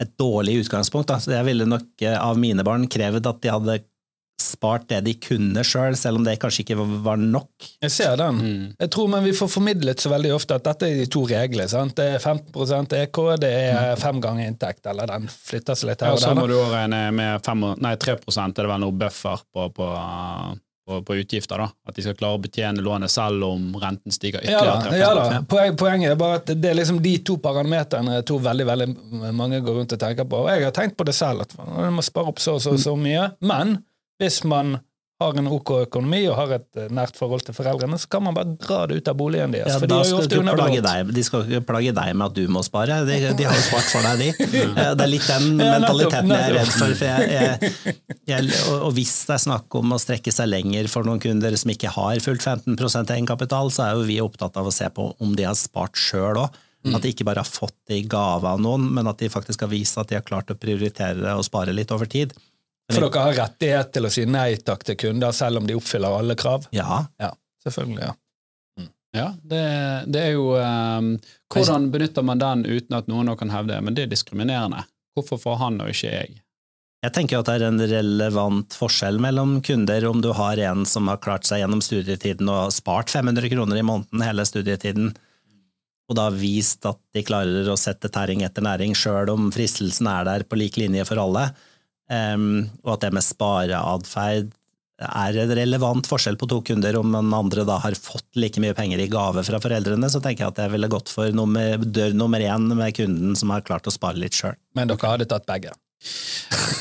et dårlig utgangspunkt. Da. Så jeg ville nok eh, av mine barn krevd at de hadde spart det de kunne sjøl, selv, selv om det kanskje ikke var- nok.
Jeg ser den.
Mm.
Jeg tror men Vi får formidlet så veldig ofte at dette er de to reglene. sant? Det er 15 EK, det er fem ganger inntekt, eller den flytter seg litt her
Ja,
og
så må du òg regne med fem, nei, 3 er det vel noe buffer på, på, på, på utgifter. da. At de skal klare å betjene lånet selv om renten stiger
Ja
ytterligere.
da, ja da. Poeng, poenget er bare at det er liksom de to parameterne to veldig veldig mange går rundt og tenker på. Og jeg har tenkt på det selv, at man må spare opp så og så, så mye. Men hvis man har en OK økonomi og har et eh, nært forhold til foreldrene, så kan man bare dra det ut av boligen deres.
Ja,
for de
da
er jo ofte
plage deg. De skal ikke plage deg med at du må spare, de, de har jo spart for deg, de. Eh, Det er litt den mentaliteten jeg er redd for. for jeg, jeg, jeg, og og hvis det er snakk om å strekke seg lenger for noen kunder som ikke har fullt 15% egenkapital, så er jo vi opptatt av å se på om de har spart sjøl òg. At de ikke bare har fått det i gave av noen, men at de faktisk har vist at de har klart å prioritere det og spare litt over tid.
For dere har rettighet til å si nei takk til kunder, selv om de oppfyller alle krav?
Ja,
Ja, selvfølgelig. ja.
Ja, det, det er jo um, Hvordan benytter man den uten at noen nå kan hevde det? Men det er diskriminerende. Hvorfor får han og ikke jeg?
Jeg tenker at det er en relevant forskjell mellom kunder om du har en som har klart seg gjennom studietiden og spart 500 kroner i måneden hele studietiden, og da vist at de klarer å sette tæring etter næring sjøl om fristelsen er der på lik linje for alle, em, og at det med spareatferd er en relevant forskjell på to kunder. Om den andre da har fått like mye penger i gave fra foreldrene, så tenker jeg at jeg ville gått for nummer, dør nummer én med kunden som har klart å spare litt sjøl.
Men dere hadde tatt begge.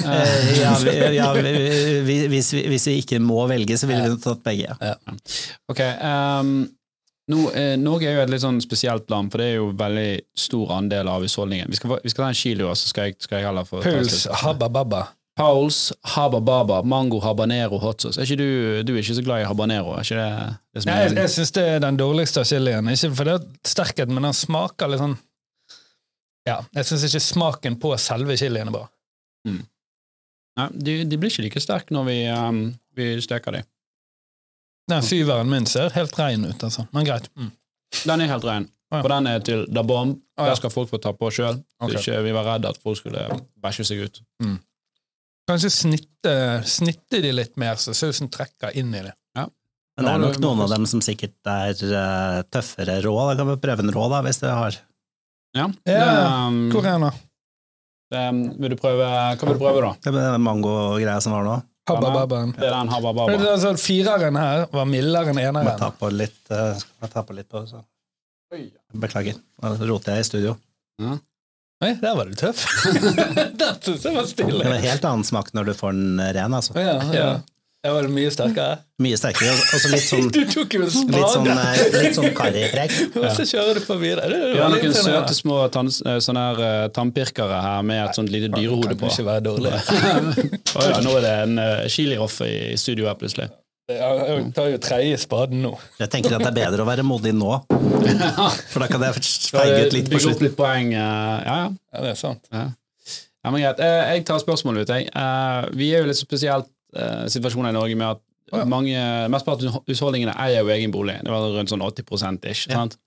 Eh, ja, vi, ja vi, vi, hvis, vi, hvis vi ikke må velge, så ville vi tatt begge.
Ok, um, nå, eh, Norge er jo et litt sånn spesielt land, for det er jo veldig stor andel av husholdningen. Vi skal, vi skal ta en kilo, så skal jeg, skal jeg heller få
Puls, habba babba.
Pauls, haba baba, mango habanero hot sauce. Er ikke du, du er ikke så glad i habanero? Er ikke det, det som
Nei, jeg, jeg syns det er den dårligste av chilien. Ikke er sterkheten, men den smaker litt sånn Ja, jeg syns ikke smaken på selve chilien er bra.
Nei, de, de blir ikke like sterke når vi, um, vi steker dem.
Den syveren min ser helt rein ut, altså. Men greit. Mm.
Den er helt rein.
Ja.
For den er til da bomb.
Ah, ja.
Der skal folk få ta på sjøl.
okay.
Så ikke vi var redde at folk skulle bæsje seg ut.
Kanskje snitte, snitte de litt mer, så sausen trekker inn i det.
Men det er nok noen av dem som sikkert er uh, tøffere rå. Da kan vi prøve en rå, da, hvis dere har.
Ja.
Ja,
Um,
Hvor er den, da?
Det, vil du prøve, hva vil du prøve, da?
Det er den mango-greia som var nå.
Habba-babbaen.
Det er den
det Altså, fireren her var mildere enn
Må
eneren.
ta på litt, eh, må ta på litt på, så. Beklager. Nå roter jeg i studio.
Oi, der var du tøff. Den synes jeg var
Det
er
en helt annen smak når du får den ren, altså.
Ja, ja. Jeg var mye sterkere.
Mye sterkere. Og så litt sånn,
Du tok jo en
litt sånn,
spade,
eh, litt sånn karripreg.
og så kjører du forbi der. Er
Vi har noen søte små tann, eh, sånne her, eh, tannpirkere her med et sånt lite dyrehode på.
Kan ikke være dårlig.
Å ja, nå er det en uh, chiliroff i i studio her plutselig.
Jeg tar jo tredje spaden nå.
Jeg tenker at det er bedre å være modig nå, for da kan jeg feige ut litt på
Bygge opp
slutten.
litt poeng. eh, ja, ja.
Ja, det er sant.
Ja, ja men greit. Eh, Jeg tar spørsmålet ut. Jeg. Eh, Vi er jo litt spesielt situasjonen i Norge med at
Å, ja.
mange, mesteparten av husholdningene eier jo egen bolig. Det var rundt sånn 80 ish.
Ja.
sant?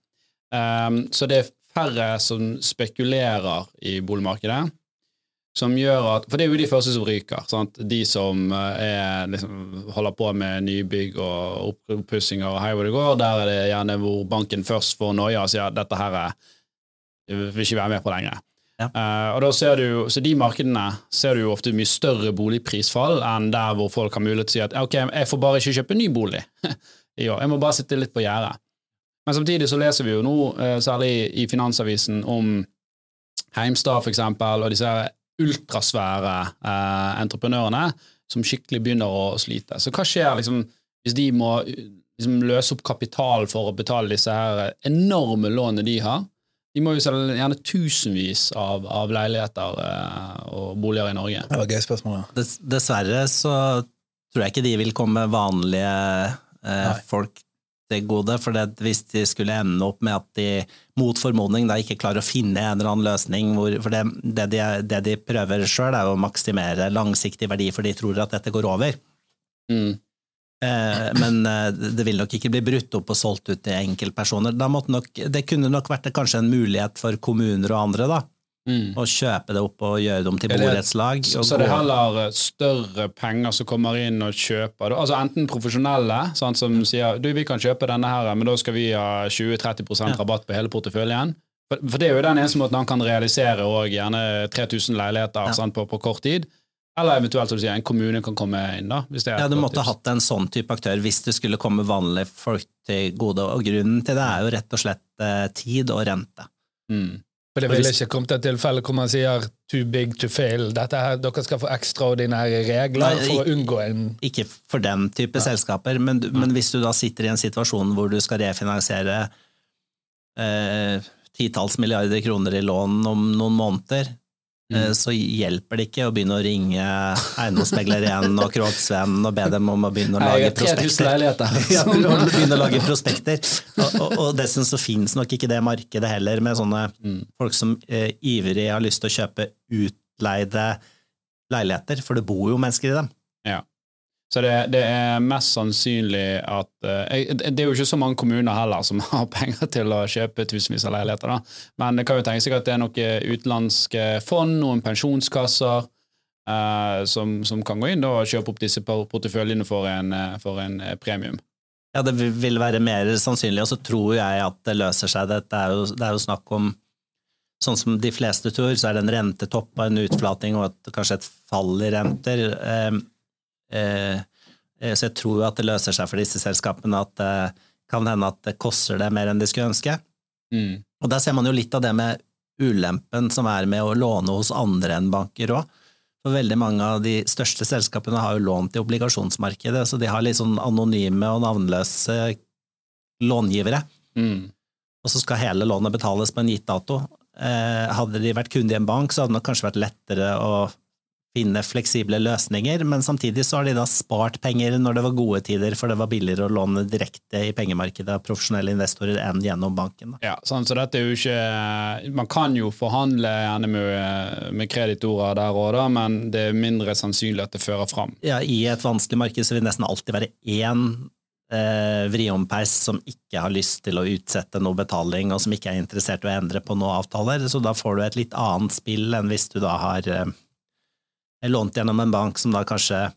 Um, så det er færre som spekulerer i boligmarkedet. Som gjør at, For det er jo de første som ryker. Sant? De som eh, er, liksom, holder på med nybygg og oppussinger og hei hvor det går. Der er det gjerne hvor banken først får noia og sier at dette her er, vil ikke være med på lenger.
Ja.
Uh, og da ser du, så de markedene ser du jo ofte mye større boligprisfall enn der hvor folk har mulighet til å si at ok, jeg får bare ikke kjøpe ny bolig i år, jeg må bare sitte litt på gjerdet. Men samtidig så leser vi jo nå, eh, særlig i Finansavisen, om Heimstad for eksempel, og disse ultrasvære eh, entreprenørene som skikkelig begynner å slite. Så hva skjer liksom hvis de må liksom, løse opp kapital for å betale disse her enorme lånene de har? De må jo selge gjerne tusenvis av, av leiligheter eh, og boliger i Norge.
Det var gøy spørsmål.
Dess, dessverre så tror jeg ikke de vil komme vanlige eh, folk gode, for det, hvis de skulle ende opp med at de mot formodning da ikke klarer å finne en eller annen løsning, hvor, for det, det, de, det de prøver sjøl er å maksimere langsiktig verdi, for de tror at dette går over.
Mm.
Eh, men eh, det vil nok ikke bli brutt opp og solgt ut til enkeltpersoner. Nok, det kunne nok vært kanskje en mulighet for kommuner og andre da,
Mm.
Og kjøpe det opp og gjøre det om til borettslag.
Så, så det er heller eh, større penger som kommer inn og kjøper det. Altså Enten profesjonelle sånn, som sier du, vi kan kjøpe denne her, men da skal vi ha 20-30% rabatt på hele porteføljen. For, for det er jo den eneste måten han kan realisere og gjerne 3000 leiligheter
Ja.
sånn, på, på kort tid. Eller eventuelt som du sier, en kommune kan komme inn. da, hvis det er
Ja, du måtte
tips.
hatt en sånn type aktør hvis det skulle komme vanlige folk til gode. Og grunnen til det er jo rett og slett eh, tid og rente.
Mm.
For det ville ikke kommet til et tilfelle hvor man sier 'too big to fail'. Dette her, Dere skal få ekstraordinære regler
Nei,
for å unngå en
Ikke for den type selskaper, men, men hvis du da sitter i en situasjon hvor du skal refinansiere eh, titalls milliarder kroner i lån om noen måneder,
Mm.
eh, så hjelper det ikke å begynne å ringe eiendomsmegler igjen og Kroksvenn og be dem om å begynne å lage
jeg har 3000
prospekter. Ja, begynne å lage prospekter. Og, og, og dessuten så finnes nok ikke det markedet heller, med sånne
Mm.
folk som eh, ivrig har lyst til å kjøpe utleide leiligheter, for det bor jo mennesker i dem.
Så det, det er mest sannsynlig at uh, Det er jo ikke så mange kommuner heller som har penger til å kjøpe tusenvis av leiligheter, da. Men det kan jo tenke seg at det er noen utenlandske fond, noen pensjonskasser, uh, som, som kan gå inn da, og kjøpe opp disse porteføljene for en, eh, for en premium.
Ja, det vil- være mer sannsynlig, og så tror jeg at det løser seg. Det er jo, det er jo snakk om Sånn som de fleste tror, så er det en rentetopp og en utflating og et, kanskje et fall i renter. Eh, så jeg tror jo at det løser seg for disse selskapene at det kan hende at det koster det mer enn de skulle ønske.
Mm.
Og der ser man jo litt av det med ulempen som er med å låne hos andre enn banker òg. For veldig mange av de største selskapene har jo lånt i obligasjonsmarkedet, så de har litt sånn anonyme og navnløse långivere.
Mm.
Og så skal hele lånet betales på en gitt dato. Eh, hadde de vært kunde i en bank, så hadde det kanskje vært lettere å finne fleksible løsninger, men samtidig så har de da spart penger når det var gode tider, for det var billigere å låne direkte i pengemarkedet av profesjonelle investorer enn gjennom banken. Da.
Ja, sånn, så dette er jo ikke Man kan jo forhandle gjerne med, med kreditorer der òg, men det er mindre sannsynlig at det fører fram.
Ja, I et vanskelig marked så vil det nesten alltid være én eh, vriompeis som ikke har lyst til å utsette noe betaling, og som ikke er interessert i å endre på noen avtaler, så da får du et litt annet spill enn hvis du da har eh, lånt gjennom en bank som da kanskje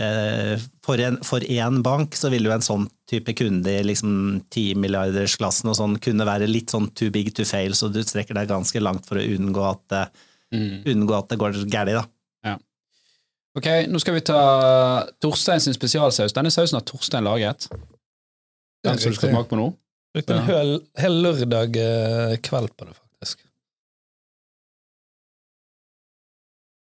eh, for, en, for én bank så vil jo en sånn type kunde i liksom 10 milliardersklassen og sånn kunne være litt sånn too big to fail, så du strekker deg ganske langt for å unngå at, det-
Mm.
unngå at det går galt, da.
Ok, nå skal vi ta Torstein sin spesialsaus. Denne sausen har Torstein laget. Den som du skal smake på nå.
Brukte en hel, hel lørdag eh, kveld på det,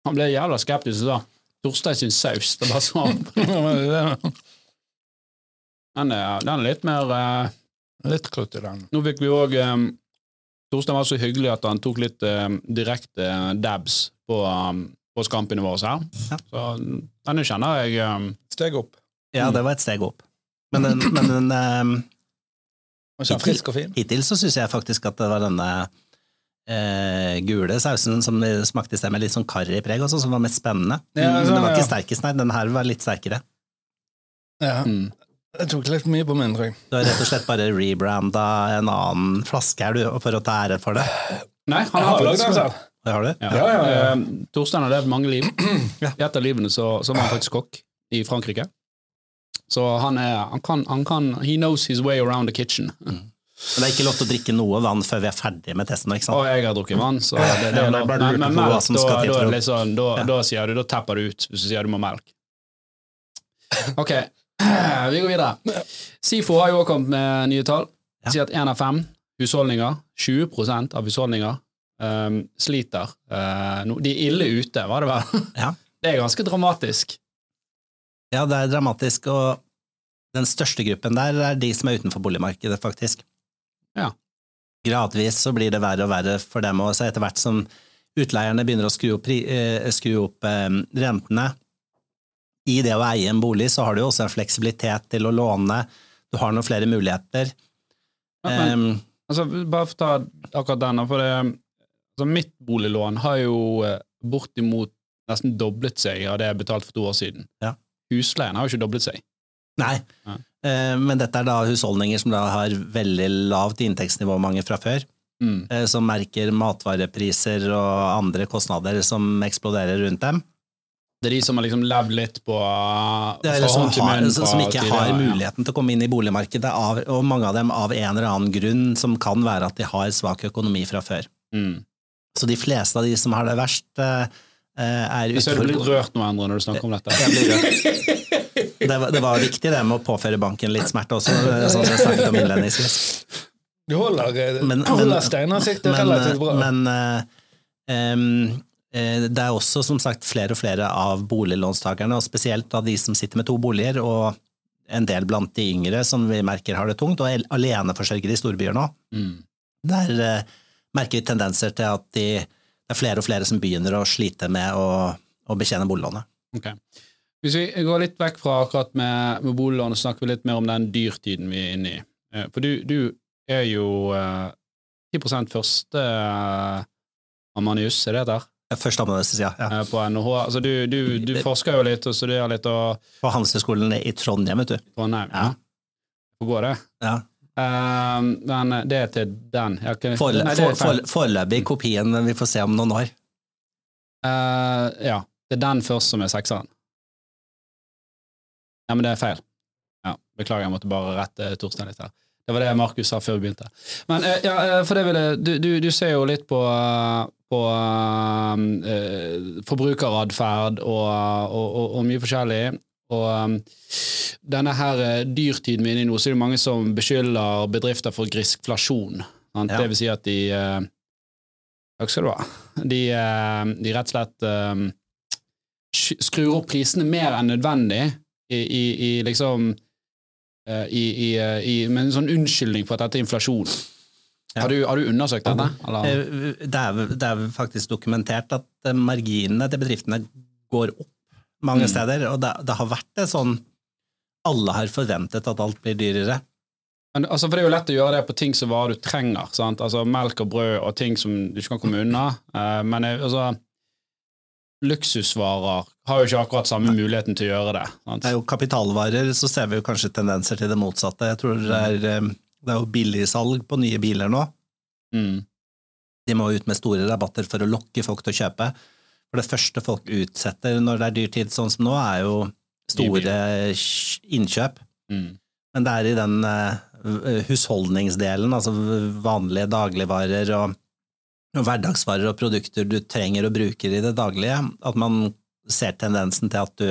Han ble jævla skeptisk og sa Torstein sin saus. Det var sånn. Den er, den er litt mer uh,
Litt krutt i den.
Nå fikk vi òg um, Torstein var så hyggelig at han tok litt uh, direkte dabs på, um, på skampene våre her.
Ja.
Så denne kjenner jeg um,
Steg opp.
Ja, det var et steg opp. Men den, men den
um, frisk og fin.
hittil så syns jeg faktisk at det var denne eh, gule sausen som smakte i sted med litt sånn karripreg også, som var mest spennende.
Ja,
men
sånn,
den var
ja.
ikke sterkest, nei. Den her var litt sterkere.
Ja.
mm.
Det tok litt mye på min, tror jeg.
Du har rett og slett bare rebranda en annen flaske her, du, for å ta ære for det.
Nei, han har
lagd den selv.
Det har du?
ja.
Ja, ja, ja.
Um, Torstein har levd mange liv. I et av livene så, så var han faktisk kokk i Frankrike. Så han er han kan, han kan He knows his way around the kitchen.
Men det er ikke lov til å drikke noe vann før vi er ferdig med testen. ikke sant?
Og jeg har drukket vann, så det, det,
Ja,
er
men
melk, da, da, sånn, da,
Ja.
da sier du, da tapper du ut hvis du sier du må melk. Ok, vi går videre. SIFO har jo også kommet med nye tall. De sier at én av fem husholdninger, 20 av husholdninger, um, sliter. Uh, no, de er ille ute, var det vel?
Ja.
Det er ganske dramatisk.
Ja, det er dramatisk, og den største gruppen der er de som er utenfor boligmarkedet, faktisk.
Ja.
Gradvis så blir det verre og verre for dem òg. etter hvert som utleierne begynner å skru opp, eh, skru opp eh, rentene. I det å eie en bolig så har du jo også en fleksibilitet til å låne, du har noen flere muligheter.
Ja, men,
Em,
altså, bare ta akkurat den, for det, altså, mitt boliglån har jo eh, bortimot nesten doblet seg av det jeg betalte for to år siden.
Ja.
Husleien har jo ikke doblet seg.
Nei,
Ja.
Eh, men dette er da husholdninger som da har veldig lavt inntektsnivå, mange fra før.
Mm.
eh, som merker matvarepriser og andre kostnader som eksploderer rundt dem.
Det er de som har liksom levd litt på
Det er som, har,
munn
som ikke har muligheten til å komme inn i boligmarkedet, av, og mange av dem av en eller annen grunn, som kan være at de har svak økonomi fra før.
Mm.
Så de fleste av de som har det verst, er eh, er
Jeg ser du blir rørt nå, Endre, når du snakker om dette.
Jeg blir rørt. Det var, det var viktig det med å påføre banken litt smerte også, eh, sånn som jeg snakket om innledningsvis.
Du holder, eh,
Men-
holder steinansiktet relativt bra.
men uh, um, eh, det er også som sagt flere og flere av boliglånstakerne, og spesielt av de som sitter med to boliger, og en del blant de yngre som vi merker har det tungt, og al- aleneforsørgere i storbyer nå.
Mm.
Der eh, merker vi tendenser til at de, det er flere og flere som begynner å slite med å, å betjene boliglånet.
Ok. Hvis vi går litt vekk fra akkurat med, med boliglån, og snakker vi litt mer om den dyrtiden vi er inne i. Eh, For du, du er jo eh, 10 første eh, Amanius, er det der? Første
Førsteamanuensis, ja. ja.
Eh, på NHH. Altså, du, du, du forsker jo litt og studerer litt og
På Handelshøyskolen i Trondheim, vet du.
Trondheim.
Ja.
Hvor går det.
Ja.
Eh, men det er til den. Kan-
Forel-
Nei, det er
for- for- Foreløpig kopien, vi får se om noen år.
Eh, ja. Det er den først som er sekseren. Ja, men det er feil. Ja, Beklager, jeg måtte bare rette Torstein litt her. Det var det Markus sa før vi begynte. Men eh, ja, eh, for det ville, du, du, du ser jo litt på, eh, på uh, forbrukeratferd og, og, og, og mye forskjellig. Og um, denne her eh, dyrtiden vi er inne i nå, så er det mange som beskylder bedrifter for griskflasjon.
Ja.
Det vil si at de uh, Takk skal du ha. De, uh, de rett og slett um, skrur opp prisene mer enn nødvendig i, i, i liksom eh, i, i, eh, i, med en sånn unnskyldning for at dette er inflasjon.
Ja.
Har, du, har du undersøkt dette? Eller?
Eh, Det er, det er faktisk dokumentert at marginene til bedriftene går opp mange
Mm.
steder, og det, det har vært det sånn Alle har forventet at alt blir dyrere.
Men, altså, for Det er jo lett å gjøre det på ting som varer du trenger. Sant? Altså Melk og brød og ting som du ikke kan komme unna. Men altså, luksusvarer har jo ikke akkurat samme muligheten til å gjøre det. Sant?
Det er jo kapitalvarer, så ser vi jo kanskje tendenser til det motsatte. Jeg tror det er, eh, det er jo billigsalg på nye biler nå.
Mm.
De må ut med store rabatter for å lokke folk til å kjøpe. For det første folk utsetter når det er dyrtid sånn som nå, er jo store innkjøp.
Mm.
Men det er i den eh, husholdningsdelen, altså vanlige dagligvarer og, og hverdagsvarer og produkter du trenger og bruker i det daglige, at man ser tendensen til at du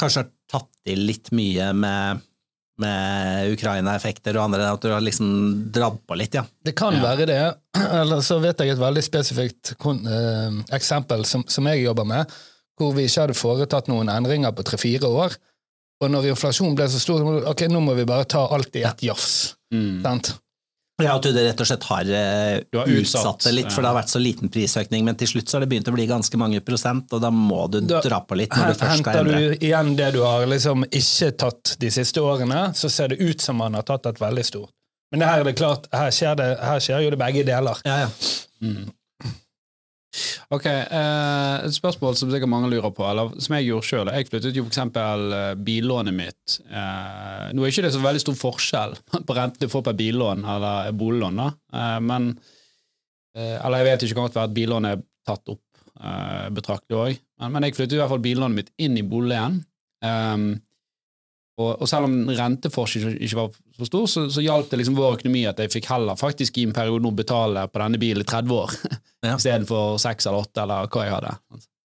kanskje har tatt i litt mye med, med Ukraina-effekter og andre, at du har liksom dratt på litt, ja.
Det kan
Ja.
være det. Eller så vet jeg et veldig spesifikt eh, eksempel som, som jeg jobber med, hvor vi ikke hadde foretatt noen endringer på tre-fire år. Og når inflasjonen ble så stor, ok, nå må vi bare ta alt i ett jafs.
Mm.
Sant?
Ja, at du det rett og slett har, eh,
Du har
utsatt,
utsatt,
det litt, for
ja.
det har vært så liten prisøkning, men til slutt så har det begynt å bli ganske mange prosent, og da må du
Da
dra på litt når du først skal endre.
Henter du igjen det du har liksom ikke tatt de siste årene, så ser det ut som man har tatt et veldig stort. Men her er det klart, her skjer, det, her skjer jo det begge deler.
Ja, ja.
Mm. Ok, eh, et spørsmål som sikkert mange lurer på, eller som jeg gjorde sjøl. Jeg flyttet jo eksempel eh, billånet mitt. Eh, nå er ikke det så veldig stor forskjell på renten du får på billån eller boliglån, da. Eh, men eh, Eller jeg vet ikke, kan godt være at billånet er tatt opp eh, betraktelig òg. Men, men jeg flyttet i hvert fall billånet mitt inn i boligen. Um, og, og selv om renteforskjellen ikke var så stor, så, så hjalp det liksom vår økonomi at jeg fikk heller faktisk i en periode nå betale på denne bilen i 30 år,
Ja.
istedenfor 6 eller 8 eller hva jeg hadde.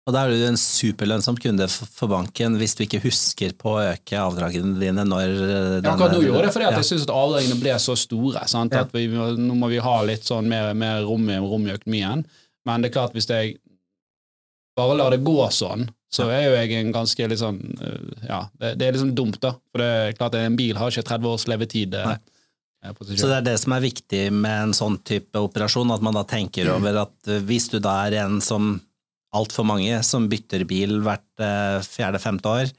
Og da er du en superlønnsom kunde for banken hvis du ikke husker på å øke avdragene dine når eh,
Ja, akkurat nå gjorde det fordi at jeg syns at avdragene ble så store. Sant? At vi, nå må vi ha litt sånn mer, mer rom, rom i økonomien. Men det er klart, hvis jeg bare lar det gå sånn, så er jo jeg en ganske litt sånn øh, Ja, det, det er liksom dumt, da. For det er klart at en bil har ikke 30 års levetid. eh,
Nei. Så det er det som er viktig med en sånn type operasjon, at man da tenker over at eh, hvis du da er en som altfor mange som bytter bil hvert eh, fjerde-femte år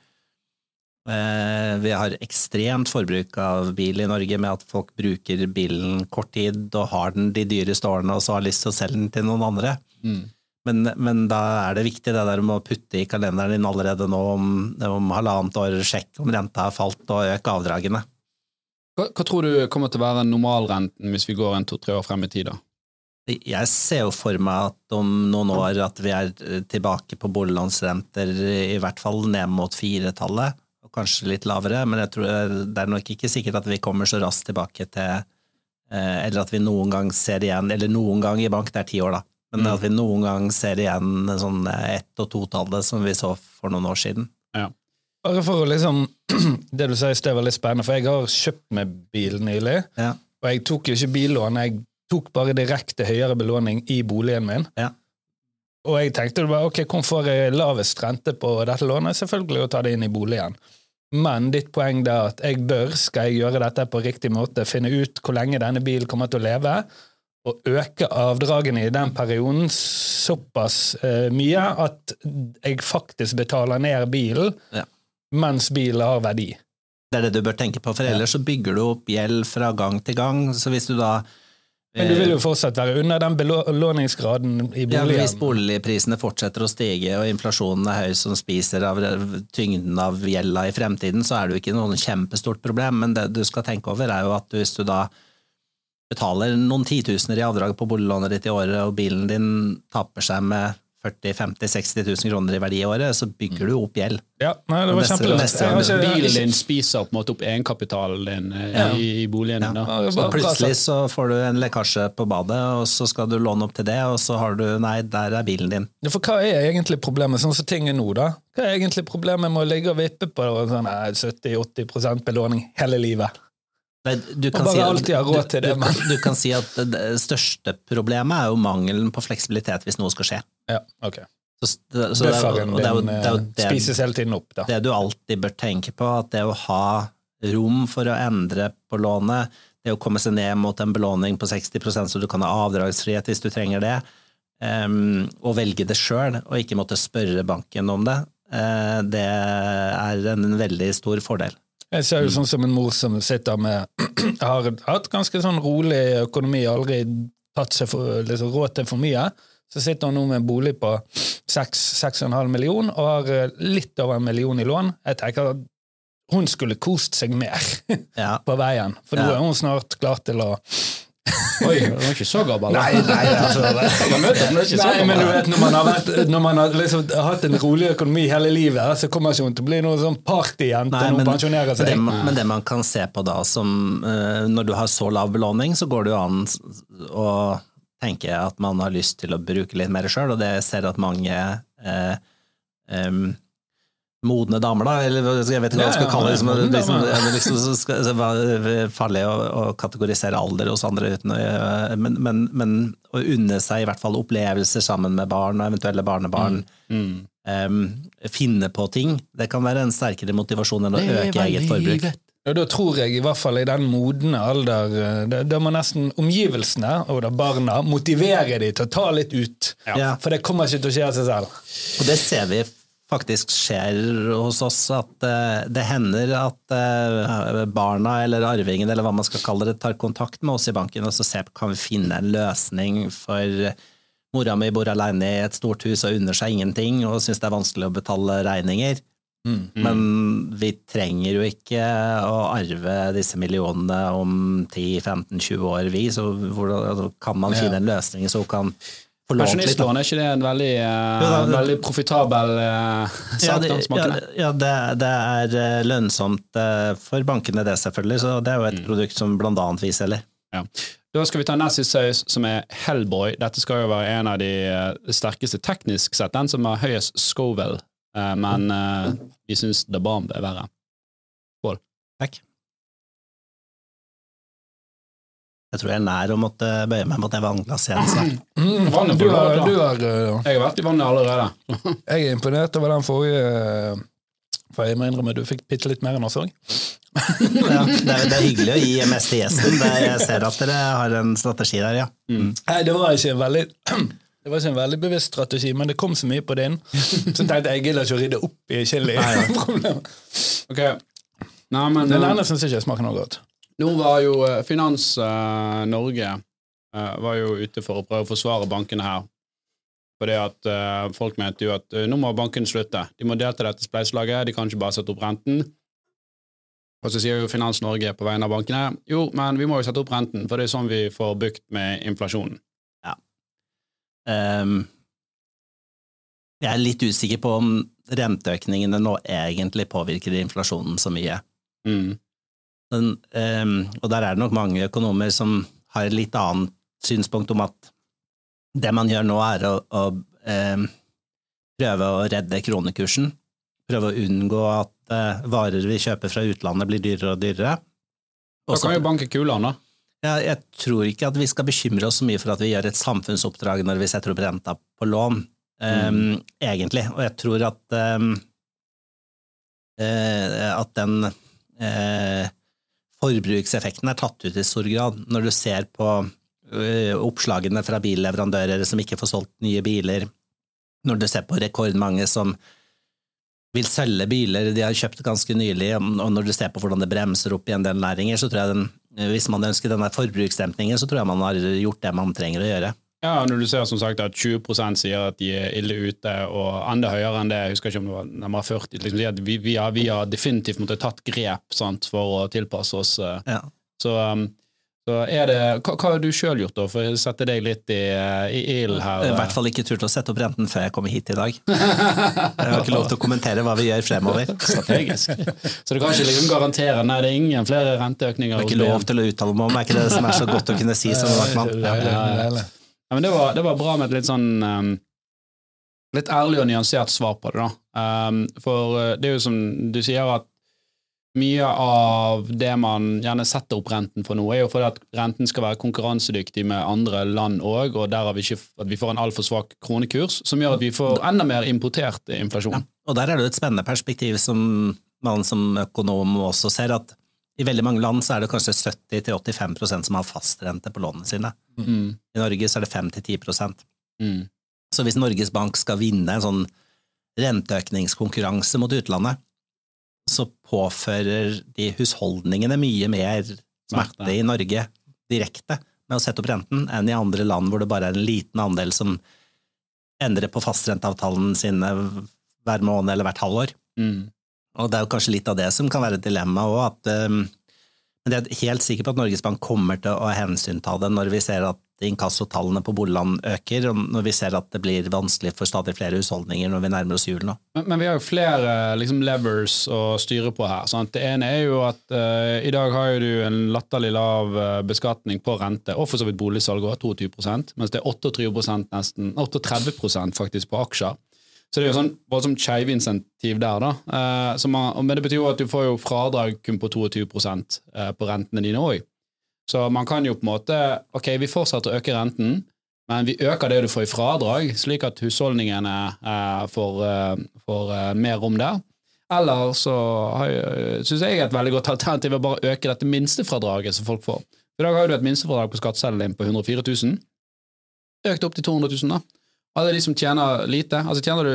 eh, Vi har ekstremt forbruk av bil i Norge med at folk bruker bilen kort tid og har den de dyreste årene og så har lyst til å selge den til noen andre.
Mm.
Men, men da er det viktig det der med å putte i kalenderen din allerede nå om, om halvannet år, sjekk om renta har falt og øk avdragene.
Hva, hva tror du kommer til å være normalrenten hvis vi går en to-tre år frem i tid? da?
Jeg ser jo for meg at om noen år at vi er eh, tilbake på boliglånsrenter i hvert fall ned mot firetallet, og kanskje litt lavere, men jeg tror det er nok ikke sikkert at vi kommer så raskt tilbake til eh, Eller at vi noen gang ser igjen, eller noen gang i bank, det er ti år, da, men
Mm.
at vi noen gang ser igjen sånn ett- og totallet som vi så for noen år siden.
Bare for å liksom Det du sier i sted var litt spennende, for jeg har kjøpt meg bil nylig.
Ja.
Og jeg tok jo ikke billån, jeg tok bare direkte høyere belåning i boligen min.
Ja.
Og jeg tenkte bare, ok, hvor får jeg lavest rente på dette lånet? Selvfølgelig å ta det inn i boligen. Men ditt poeng er at jeg bør, skal jeg gjøre dette på riktig måte, finne ut hvor lenge denne bilen kommer til å leve, og øke avdragene i den perioden såpass uh, mye at jeg faktisk betaler ned bilen
Ja.
mens bilen har verdi.
Det er det du bør tenke på, for ellers så bygger du opp gjeld fra gang til gang. Så hvis du da
Men du
eh,
vil jo fortsatt være under den belåningsgraden i
Ja,
boligen.
Hvis boligprisene fortsetter å stige og inflasjonen er høy som spiser av tyngden av gjelda i fremtiden, så er det jo ikke noe kjempestort problem, men det du skal tenke over er jo at hvis du da betaler noen titusener i avdrag på boliglånet ditt i året, og bilen din taper seg med 40 50 60 000 kroner i verdi i året, så bygger du opp gjeld.
Ja, nei, det var kjempelurt. ikke-
Bilen din spiser på en måte opp egenkapitalen din eh,
Ja.
i, i boligen din.
Ja.
da.
Ja,
Så plutselig så får du en lekkasje på badet, og så skal du låne opp til det, og så har du Nei, der er bilen din.
Ja, For hva er egentlig problemet, sånn som ting er nå, da? Hva er egentlig problemet med å ligge og vippe på sånn nei, 70-80 belåning hele livet?
Nei, Du kan, si at,
det,
du, du kan si at det største problemet er jo mangelen på fleksibilitet hvis noe skal skje.
Ja, ok.
Så, så det, er
Bufferen
det, er jo- det, er jo
eh,
det,
spises hele tiden opp, da.
det du alltid bør tenke på, at det å ha rom for å endre på lånet, det å komme seg ned mot en belåning på 60% så du kan ha avdragsfrihet hvis du trenger det, um, og velge det sjøl, og ikke måtte spørre banken om det, uh, det er en veldig stor fordel.
Jeg ser jo sånn som en mor som sitter med har hatt ganske sånn rolig økonomi, aldri tatt seg for, liksom, råd til for mye. Så sitter hun nå med en bolig på 6-6,5 million og har eh, litt over en million i lån. Jeg tenker at hun skulle kost seg mer
Ja,
på veien, for nå
Ja.
er hun snart klar til å
Oi, det var ikke så gammel.
Nei, nei, altså
Nei, men du vet, når man har, vært, når man har liksom hatt en rolig økonomi hele livet, så kommer ikke til å bli noen sånn partyjente når man
men,
pensjonerer
men, det,
seg.
men det man kan se på da som eh, Når du har så lav belåning, så går det jo an å tenke at man har lyst til å bruke litt mer sjøl, og det ser at mange eh, em, modne damer, da, eller jeg vet ikke hva jeg skal kalle det, liksom, liksom, ja, men liksom, skal, farlig å, å kategorisere alder hos andre uten å gjøre- men, men, men å unne seg i hvert fall opplevelser sammen med barn og eventuelle barnebarn,
Mm.
em, finne på ting, det kan være en sterkere motivasjon enn å øke eget forbruk.
Og da tror jeg i hvert fall i den modne alder eh, Da, da må nesten omgivelsene og da barna motivere dem til å ta litt ut.
Ja.
For det kommer ikke til å skje av seg selv.
Og det ser vi faktisk skjer hos oss, at eh, det hender at eh, barna eller arvingen eller hva man skal kalle det, tar kontakt med oss i banken og så ser, kan vi finne en løsning for mora mi bor alene i et stort hus og unner seg ingenting og syns det er vanskelig å betale regninger. Men vi trenger jo ikke å arve disse millionene om 10-15-20 år, vi. Så hvordan altså, kan man finne en løsning så hun kan
Pensjonistlån, er ikke det en veldig,
uh, ja, det-
veldig profitabel uh,
Ja,
sak?
det, ja,
det?
ja det, det er eh, lønnsomt uh, for bankene, det selvfølgelig. Så det er jo et produkt som blant annet vi selger.
Ja. Da skal vi ta nest siste saus, som er Hellboy. Dette skal jo være en av de eh, sterkeste teknisk sett, den som har høyest Scoville, Eh, men eh, vi syns The Bomb er verre.
Takk. Jeg tror jeg er nær å måtte bøye meg mot det vannglasset igjen snart.
Mm,
Vannet
du
er,
du har, ja.
Jeg har vært i vannet allerede.
jeg er imponert over den forrige eh, For jeg må innrømme du fikk bitte litt mer enn oss òg.
Ja, det, er, det er hyggelig å gi mest til gjesten. Det, jeg ser at dere har en strategi der, ja.
Nei, det var ikke en veldig det var ikke en veldig bevisst strategi, men det kom så mye på din. Så Så tenkte jeg jeg gidder ikke å rydde opp i chili-problemet.
Ok. Nei, men
Den
eh,
ene syns ikke jeg smaker noe godt.
Nå var jo eh, Finans eh, Norge eh, var jo ute for å prøve å forsvare bankene her. Fordi at folk mente jo at nå må bankene slutte. De må delta i dette spleiselaget, de kan ikke bare sette opp renten. Og så sier jo Finans Norge på vegne av bankene jo, men vi må jo sette opp renten, for det er sånn vi får bukt med inflasjonen.
Ehm, jeg er litt usikker på om renteøkningene nå egentlig påvirker inflasjonen så mye.
Mm.
Men, um, og der er det nok mange økonomer som har et litt annet synspunkt om at det man gjør nå, er å, å um, prøve å redde kronekursen. Prøve å unngå at uh, varer vi kjøper fra utlandet, blir dyrere og dyrere.
Da kan jo banke kulene, da.
ja, jeg tror ikke at vi skal bekymre oss så mye for at vi gjør et samfunnsoppdrag når vi setter opp renta på lån, um, egentlig. Og jeg tror at um, uh, at den eh, forbrukseffekten er tatt ut i stor grad. Når du ser på eh, oppslagene fra billeverandører som ikke får solgt nye biler, når du ser på rekordmange som vil selge biler de har kjøpt ganske nylig, og når du ser på hvordan det bremser opp i en del næringer, så tror jeg den, hvis man ønsker denne forbruksdempningen, så tror jeg man har gjort det man trenger å gjøre.
Ja, når du ser som sagt at 20% sier at de er ille ute, og enda høyere enn det, jeg husker ikke om det var nærmere 40, liksom, at vi, vi, har, vi har definitivt måttet tatt grep sant, for å tilpasse oss. eh.
Ja.
Så, um, så er det, hva, hva har du sjøl gjort, da, for å sette deg litt i, eh, i ild her?
I hvert fall ikke turt å sette opp renten før jeg kommer hit i dag. Jeg har ikke lov til å kommentere hva vi gjør fremover.
strategisk. Så du kan ikke liksom garantere nei, det er ingen flere renteøkninger
Jeg har ikke lov til å uttale meg om, er ikke det som er så godt å kunne si som vaktmann?
Ja, men det var, det var bra med et litt sånn um, Litt ærlig og nyansert svar på det, da. Um, for uh, det er jo som du sier, at mye av det man gjerne setter opp renten for nå, er jo fordi at renten skal være konkurransedyktig med andre land òg, og derav ikke at vi får en altfor svak kronekurs, som gjør at vi får enda mer importert inflasjon.
Og der er det jo et spennende perspektiv som man som økonom også ser, at i veldig mange land så er det kanskje 70-85% som har fastrente på lånene sine.
Mm.
I Norge så er det 5-10
Mm.
Så hvis Norges Bank skal vinne en sånn renteøkningskonkurranse mot utlandet, så påfører de husholdningene mye mer smerte i Norge direkte med å sette opp renten enn i andre land hvor det bare er en liten andel som endrer på fastrenteavtalen sine hver måned eller hvert halvår.
Mm.
Og det er jo kanskje litt av det som kan være et dilemma òg, at um, Men jeg er helt sikker på at Norges Bank kommer til å hensynta det når vi ser at inkassotallene på boligland øker, og når vi ser at det blir vanskelig for stadig flere husholdninger når vi nærmer oss jul nå.
Men, men vi har jo flere liksom, levers å styre på her. Sant? Det ene er jo at uh, i dag har du en latterlig lav uh, beskatning på rente, og for så vidt boligsalg òg, 22 mens det er 38% nesten, 38% faktisk på aksjer. Så det er jo sånn voldsomt skeivinsentiv der, da. Uh, man, men det betyr jo at du får jo fradrag kun på 22 uh, på rentene dine òg. Så man kan jo på en måte Ok, vi fortsetter å øke renten, men vi øker det du får i fradrag, slik at husholdningene eh, får, eh, får eh, mer rom der. Eller så syns jeg et veldig godt alternativ er bare å øke dette minstefradraget som folk får. I dag har du et minstefradrag på skatteseddelen din på 104 000. Økt opp til 200 000, da. Alle de som tjener lite, altså tjener du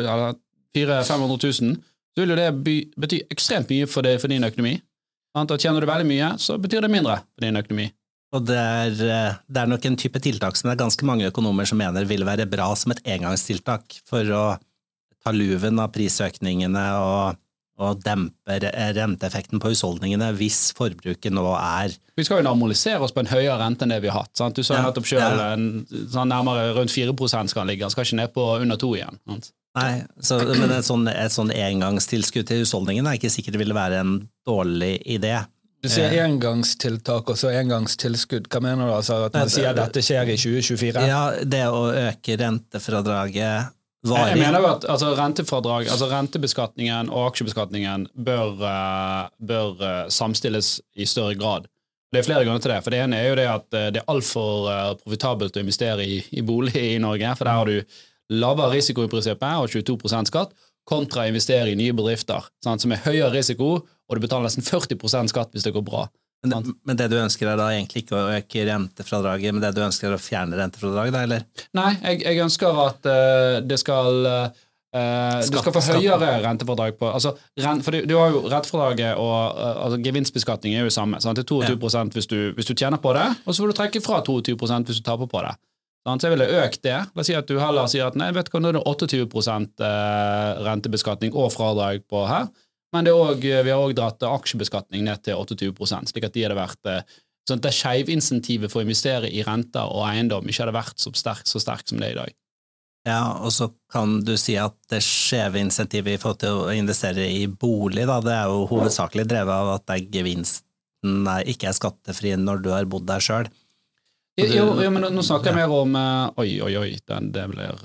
400 500 000, så vil jo det bety ekstremt mye for, det, for din økonomi. Og tjener du veldig mye, så betyr det mindre for din økonomi.
Og det er, eh, det er, nok en type tiltak som det er ganske mange økonomer som mener vil være bra som et engangstiltak for å ta luven av prisøkningene og, og dempe renteeffekten på husholdningene hvis forbruket nå er
Vi skal jo normalisere oss på en høyere rente enn det vi har hatt. Sant? Du sa ja, nettopp sjøl ja. sånn nærmere rundt 4 skal han ligge, han skal ikke ned på under 2 igjen. Sant?
Nei, så, men et sånn, et sånn engangstilskudd til husholdningene er ikke sikkert det ville være en dårlig idé.
Du sier eh. engangstiltak og så engangstilskudd. Hva mener du? Altså at man sier at dette skjer i 2024?
Ja, Det å øke rentefradraget
varig. Jeg mener jo at altså, rentefradrag, altså rentebeskatningen og aksjebeskatningen bør, uh, bør uh, samstilles i større grad. Det er flere grunner til det. For Det ene er jo det at uh, det er altfor profitabelt å investere i, i, bolig i Norge. For der har du lavere risiko i prinsippet og 22 skatt, kontra å investere i nye bedrifter sant, som er høyere risiko og du betaler nesten 40% skatt hvis det går bra.
Men det, men det, du ønsker er da egentlig ikke å øke rentefradraget, men det du ønsker er å fjerne rentefradraget, da, eller?
Nei, jeg, jeg ønsker at uh, det skal uh, du skal få høyere rentefradrag på altså, rent, for du, du, har jo Rentefradraget og uh, altså, gevinstbeskatning er jo samme. Sant? Det er 22 ja. hvis, du, hvis du tjener på det, og så får du trekke fra 22% hvis du taper på det. Sant? Så jeg ville økt det. La oss si at du heller sier at nei, vet du hva, nå er det 28 rentebeskatning og fradrag på her. Men også, vi har òg dratt aksjebeskatning ned til 28 slik at de hadde vært eh, sånn at det skeivinsentivet for å investere i renter og eiendom ikke hadde vært så sterkt så sterk som det er i dag.
Ja, og så kan du si at det skjeve insentivet i forhold til å investere i bolig, da, det er jo hovedsakelig drevet av at gevinsten ikke er skattefri når du har bodd der sjøl.
Jo, jo, men nå snakker jeg mer om eh, Oi, oi, oi, det blir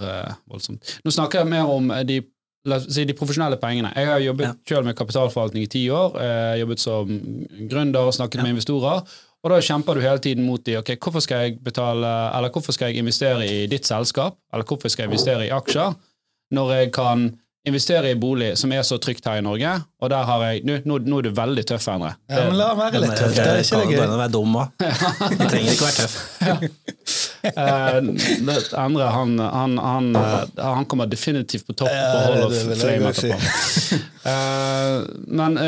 voldsomt. Nå snakker jeg mer om de si de profesjonelle pengene. Jeg har jobbet ja. selv med kapitalforvaltning i ti år. Jeg har jobbet som gründer og snakket ja. med investorer. Og da kjemper du hele tiden mot de, ok, hvorfor skal jeg betale, eller hvorfor skal jeg investere i ditt selskap, eller hvorfor skal jeg investere i aksjer, når jeg kan investere i bolig som er så trygt her i Norge, og der har jeg Nå, nå, nå er du veldig tøff, Endre.
Ja, men la være litt tøff. Det er ikke det
gøy. Være dum. Du trenger ikke være tøff.
Uh, andre, han, han, han, uh, han, kommer definitivt på topp på Hall of Flame etterpå. uh, men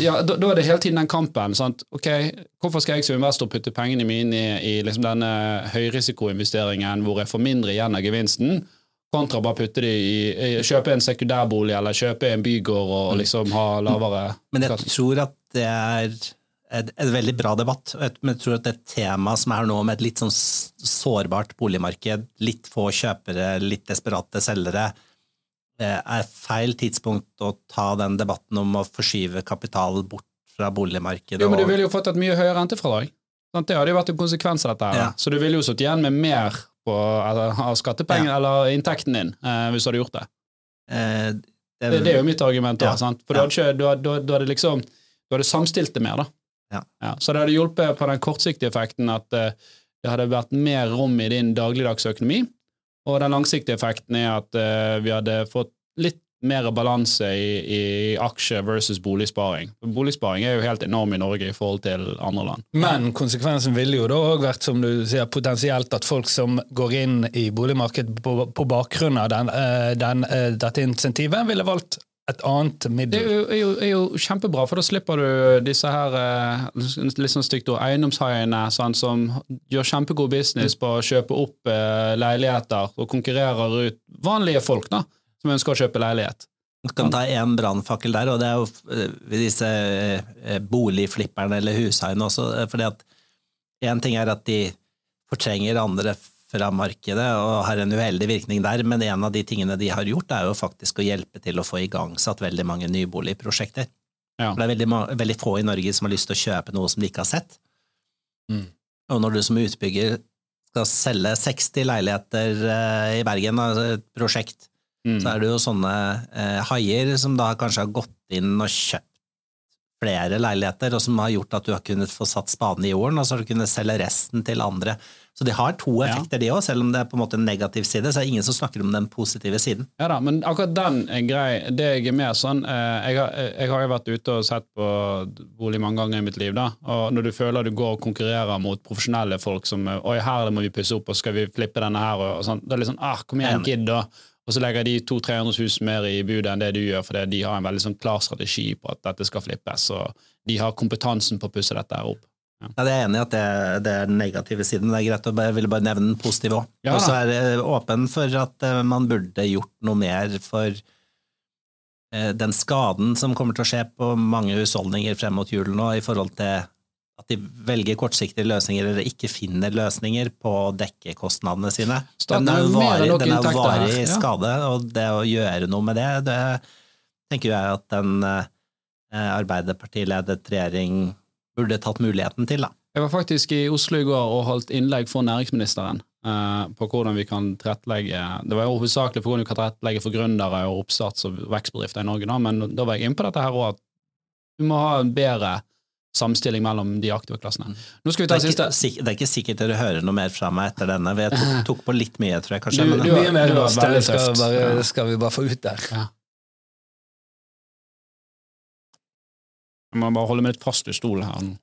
ja, da, da, er det hele tiden den kampen. Sant? Ok, Hvorfor skal jeg som investor putte pengene mine i, i liksom denne høyrisikoinvesteringen hvor jeg får mindre igjen av gevinsten? kontra bare putte de i, kjøpe en sekundærbolig eller kjøpe en bygård og mm. liksom ha lavere
Men jeg tror at det er et, et veldig bra debatt. Men jeg tror at det temaet som er nå, med et litt sånn sårbart boligmarked, litt få kjøpere, litt desperate selgere, eh, er feil tidspunkt å ta den debatten om å forskyve kapital bort fra boligmarkedet.
Jo, men du ville jo fått et mye høyere rentefradrag. Det hadde jo vært en konsekvens av dette. Ja. Så du ville jo sittet igjen med mer på, eller, av skattepenger ja. eller inntekten din, eh, hvis du hadde gjort det. Eh, det, det, det, er jo mitt argument. da, ja. For du hadde, du, hadde, du hadde, liksom du hadde samstilt det mer. da. Ja. Så det hadde hjulpet på den kortsiktige effekten at uh, det hadde vært mer rom i din dagligdagsøkonomi. Og den langsiktige effekten er at uh, vi hadde fått litt mer balanse i, i aksje versus boligsparing. Boligsparing er jo helt enorm i Norge i forhold til andre land.
Men konsekvensen ville jo da òg vært som du sier, potensielt at folk som går inn i boligmarkedet på, på bakgrunn av den, eh, den, eh, dette insentivet, ville valgt et annet middel.
Det er jo, er, jo, er jo, kjempebra, for da slipper du disse her eh, litt sånn stygt ord, eiendomshaiene sånn, som gjør kjempegod business på å kjøpe opp eh, leiligheter og konkurrerer ut vanlige folk. da som ønsker å kjøpe leilighet.
Du kan ta én brannfakkel der, og det er jo eh, disse eh, boligflipperne eller hushaiene også. fordi at Én ting er at de fortrenger andre fra markedet og har en uheldig virkning der, men en av de tingene de har gjort, er jo faktisk å hjelpe til å få igangsatt veldig mange nyboligprosjekter.
Ja.
For Det er veldig, veldig få i Norge som har lyst til å kjøpe noe som de ikke har sett.
Mm.
Og når du som utbygger skal selge 60 leiligheter eh, i Bergen, altså et prosjekt,
Mm.
så er det jo sånne eh, haier som da kanskje har gått inn og kjøpt flere leiligheter, og som har gjort at du har kunnet få satt spaden i jorden, og så har du kunnet selge resten til andre. Så de har to
Ja.
effekter, de òg, selv om det er på en måte en negativ side, så er det ingen som snakker om den positive siden.
Ja da, men akkurat den er grei. Det jeg er mer sånn eh, jeg, har, jeg har jo vært ute og sett på bolig mange ganger i mitt liv, da. Og når du føler du går og konkurrerer mot profesjonelle folk som eh, Oi, her må vi pusse opp, og skal vi flippe denne her, og, sånn. Det er litt sånn ah, kom igjen, gidd, da. Og så legger de 200 000-300 000 mer i budet enn det du gjør, fordi de har en veldig sånn klar strategi på at dette skal flippes, og de har kompetansen på å pusse dette her opp.
Ja, det er enig i at det, det er den negative siden. Det er greit å bare, ville bare nevne den positive òg.
Ja.
Og så er jeg åpen for at eh, man burde gjort noe mer for eh, den skaden som kommer til å skje på mange husholdninger frem mot jul nå, i forhold til at de velger kortsiktige løsninger eller ikke finner løsninger på å dekke kostnadene sine.
Staten
Den er jo varig, den er varig
ja.
skade, og det å gjøre noe med det, det tenker jeg at en eh, Arbeiderpartiledet regjering burde tatt muligheten til, da.
Jeg var faktisk i Oslo i går og holdt innlegg for næringsministeren eh, på hvordan vi kan tilrettelegge Det var jo hovedsakelig for hvordan vi kan tilrettelegge for gründere og oppstarts- og vekstbedrifter i Norge, da, men da var jeg inne på dette her òg, at vi må ha en bedre samstilling mellom de aktive klassene. Nå skal vi
Det er,
siste.
ikke, det er ikke sikkert dere hører noe mer fra meg etter denne. Vi tok, tok på litt mye, tror jeg kanskje.
Du- du
Mye mer
du har
det skal, bare, skal vi bare få ut der.
Jeg må bare holde meg litt fast i stolen her nå.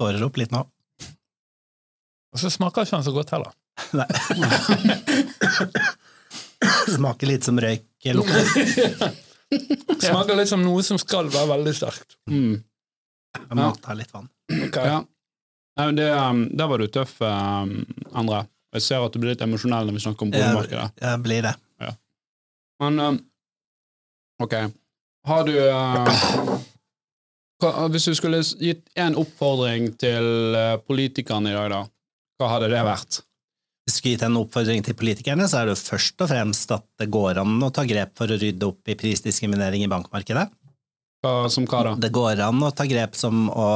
Tårer opp litt nå.
Og så smaker ikke han så godt heller.
Nei. Smaker litt som røyk. lukter.
Smaker litt som noe som skal være veldig sterkt.
Mm.
Jeg må ta litt vann.
Ja. Nei, men det, um, der var du tøff, um, Endre. Jeg ser at du blir litt emosjonell når vi snakker om boligmarkedet.
Jeg, jeg blir det.
Men um, ok, har du uh, hva, Hvis du skulle gitt en oppfordring til uh, politikerne i dag, da, hva hadde det vært?
Hvis jeg skulle gitt en oppfordring til politikerne, så er det først og fremst at det går an å ta grep for å rydde opp i prisdiskriminering i bankmarkedet.
Som hva da?
Det går an å ta grep som å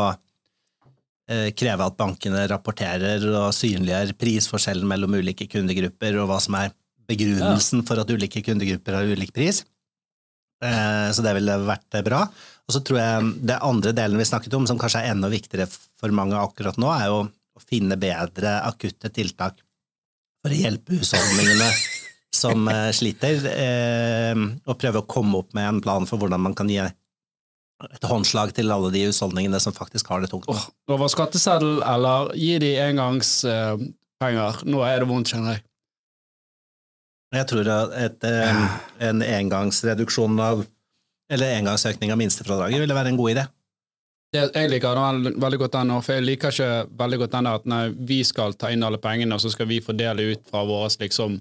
eh, kreve at bankene rapporterer og synliggjør prisforskjellen mellom ulike kundegrupper, og hva som er begrunnelsen for at ulike kundegrupper har ulik pris. Eh, Så det ville vært bra. Og så tror jeg det andre delen vi snakket om, som kanskje er enda viktigere for mange akkurat nå, er jo å finne bedre akutte tiltak for å hjelpe husholdningene som eh, sliter, eh, og prøve å komme opp med en plan for hvordan man kan gi et håndslag til alle de husholdningene som faktisk har det tungt.
Oh, over skatteseddel, eller gi de engangspenger? Nå er det vondt, kjenner jeg.
Jeg tror at et, eh, en engangsreduksjon av eller engangsøkning av minstefradraget ville være en god idé.
Jeg liker den veldig godt den, for jeg liker ikke veldig godt den der at nei, vi skal ta inn alle pengene, og så skal vi fordele ut fra vår liksom,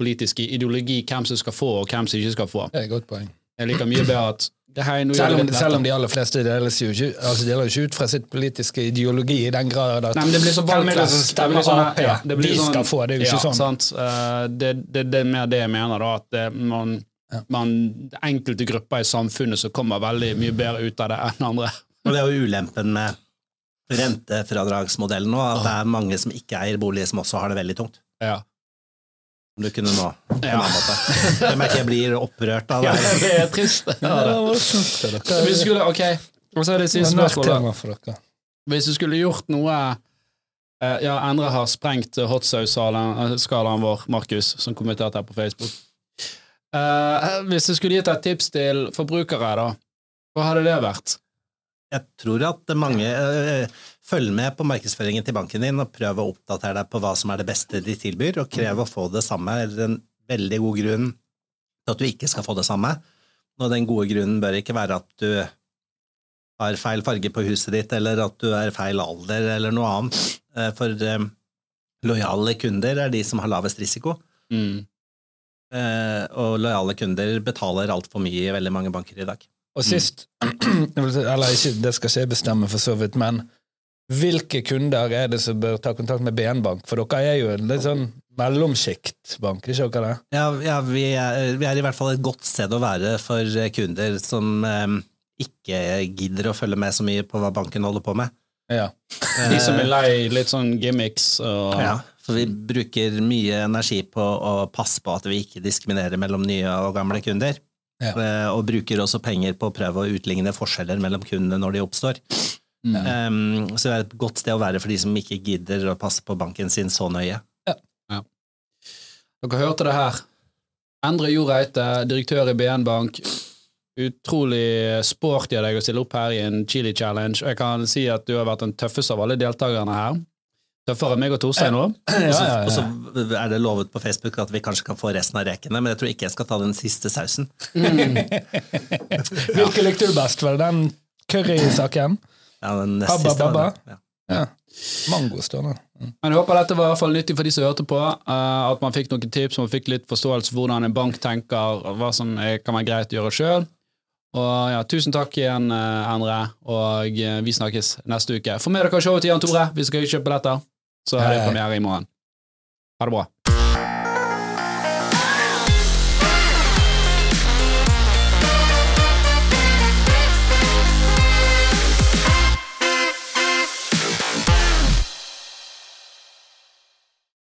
politiske ideologi hvem som skal få, og hvem som ikke skal få.
Det er et godt poeng.
Jeg liker mye bedre at
Selv om, selv om de aller fleste deler jo ikke, altså deler ikke ut fra sitt politiske ideologi i den grad at
Nei, men det blir så valgflesk. Det blir sånn-
Ap?
ja, det blir
De
sånn-
skal få, det er jo ikke
ja,
sånn.
Eh, Det, det, det er mer det jeg mener, da. At det, man,
Ja.
man, enkelte grupper i samfunnet som kommer veldig mye bedre ut av det enn andre.
Og det er jo ulempen med rentefradragsmodellen nå, at det er mange som ikke eier bolig, som også har det veldig tungt.
Ja.
Om du kunne nå på en annen måte. Jeg merker jeg blir opprørt av det. Ja,
det er trist. Ja, det. Hvis du skulle, ok, og så er det siste spørsmål. da.
tema for dere.
Hvis du skulle gjort noe eh, Ja, Endre har sprengt hot sauce-skalaen vår, Markus, som kommenterte her på Facebook. Uh, hvis du skulle gitt et tips til forbrukere, da, hva hadde det vært?
Jeg tror at mange øh, følger med på markedsføringen til banken din og prøver å oppdatere deg på hva som er det beste de tilbyr, og krever å få det samme er en veldig god grunn til at du ikke skal få det samme. Og den gode grunnen bør ikke være at du har feil farge på huset ditt, eller at du er feil alder, eller noe annet. Eh, For eh, lojale kunder er de som har lavest risiko.
Mm.
Eh, og lojale kunder betaler altfor mye i veldig mange banker i dag.
Og sist, eller ikke det skal ikke jeg bestemme for så vidt, men hvilke kunder er det som bør ta kontakt med BN Bank? For dere er jo en litt sånn mellomsjiktbank, ikke dere det?
Ja, ja vi, er, vi er i hvert fall et godt sted å være for kunder som eh, ikke gidder å følge med så mye på hva banken holder på med.
Ja.
De som er lei litt sånn gimmicks og
Ja, for vi bruker mye energi på å passe på at vi ikke diskriminerer mellom nye og gamle kunder.
Ja.
Eh, Og bruker også penger på å prøve å utligne forskjeller mellom kundene når de oppstår.
Mm.
Um, så det er et godt sted å være for de som ikke gidder å passe på banken sin så nøye.
Dere hørte det her. Endre Joreite, direktør i BN Bank. Utrolig sporty av deg å stille opp her i en Chili Challenge. Og jeg kan si at du har vært den tøffeste av alle deltakerne her. Tøffere enn meg og Torstein òg.
Og så-
ja, ja.
Og så er det lovet på Facebook at vi kanskje kan få resten av rekene, men jeg tror ikke jeg skal ta den siste sausen.
Hvilke likte du best? Var det den currysaken?
Ja, den nest
Habba
siste.
babba.
Ja.
Ja. Mango står det.
Men jeg håper dette var i hvert fall nyttig for de som hørte på. Uh, at man fikk noen tips, man fikk litt forståelse for hvordan en bank tenker, hva som er, kan være greit å gjøre sjøl. Og ja, Tusen takk igjen, eh, Endre, og eh, vi snakkes neste uke. Få med dere showet til Jan Tore hvis dere vil kjøpe billetter. Så er det premiere i morgen. Ha det bra.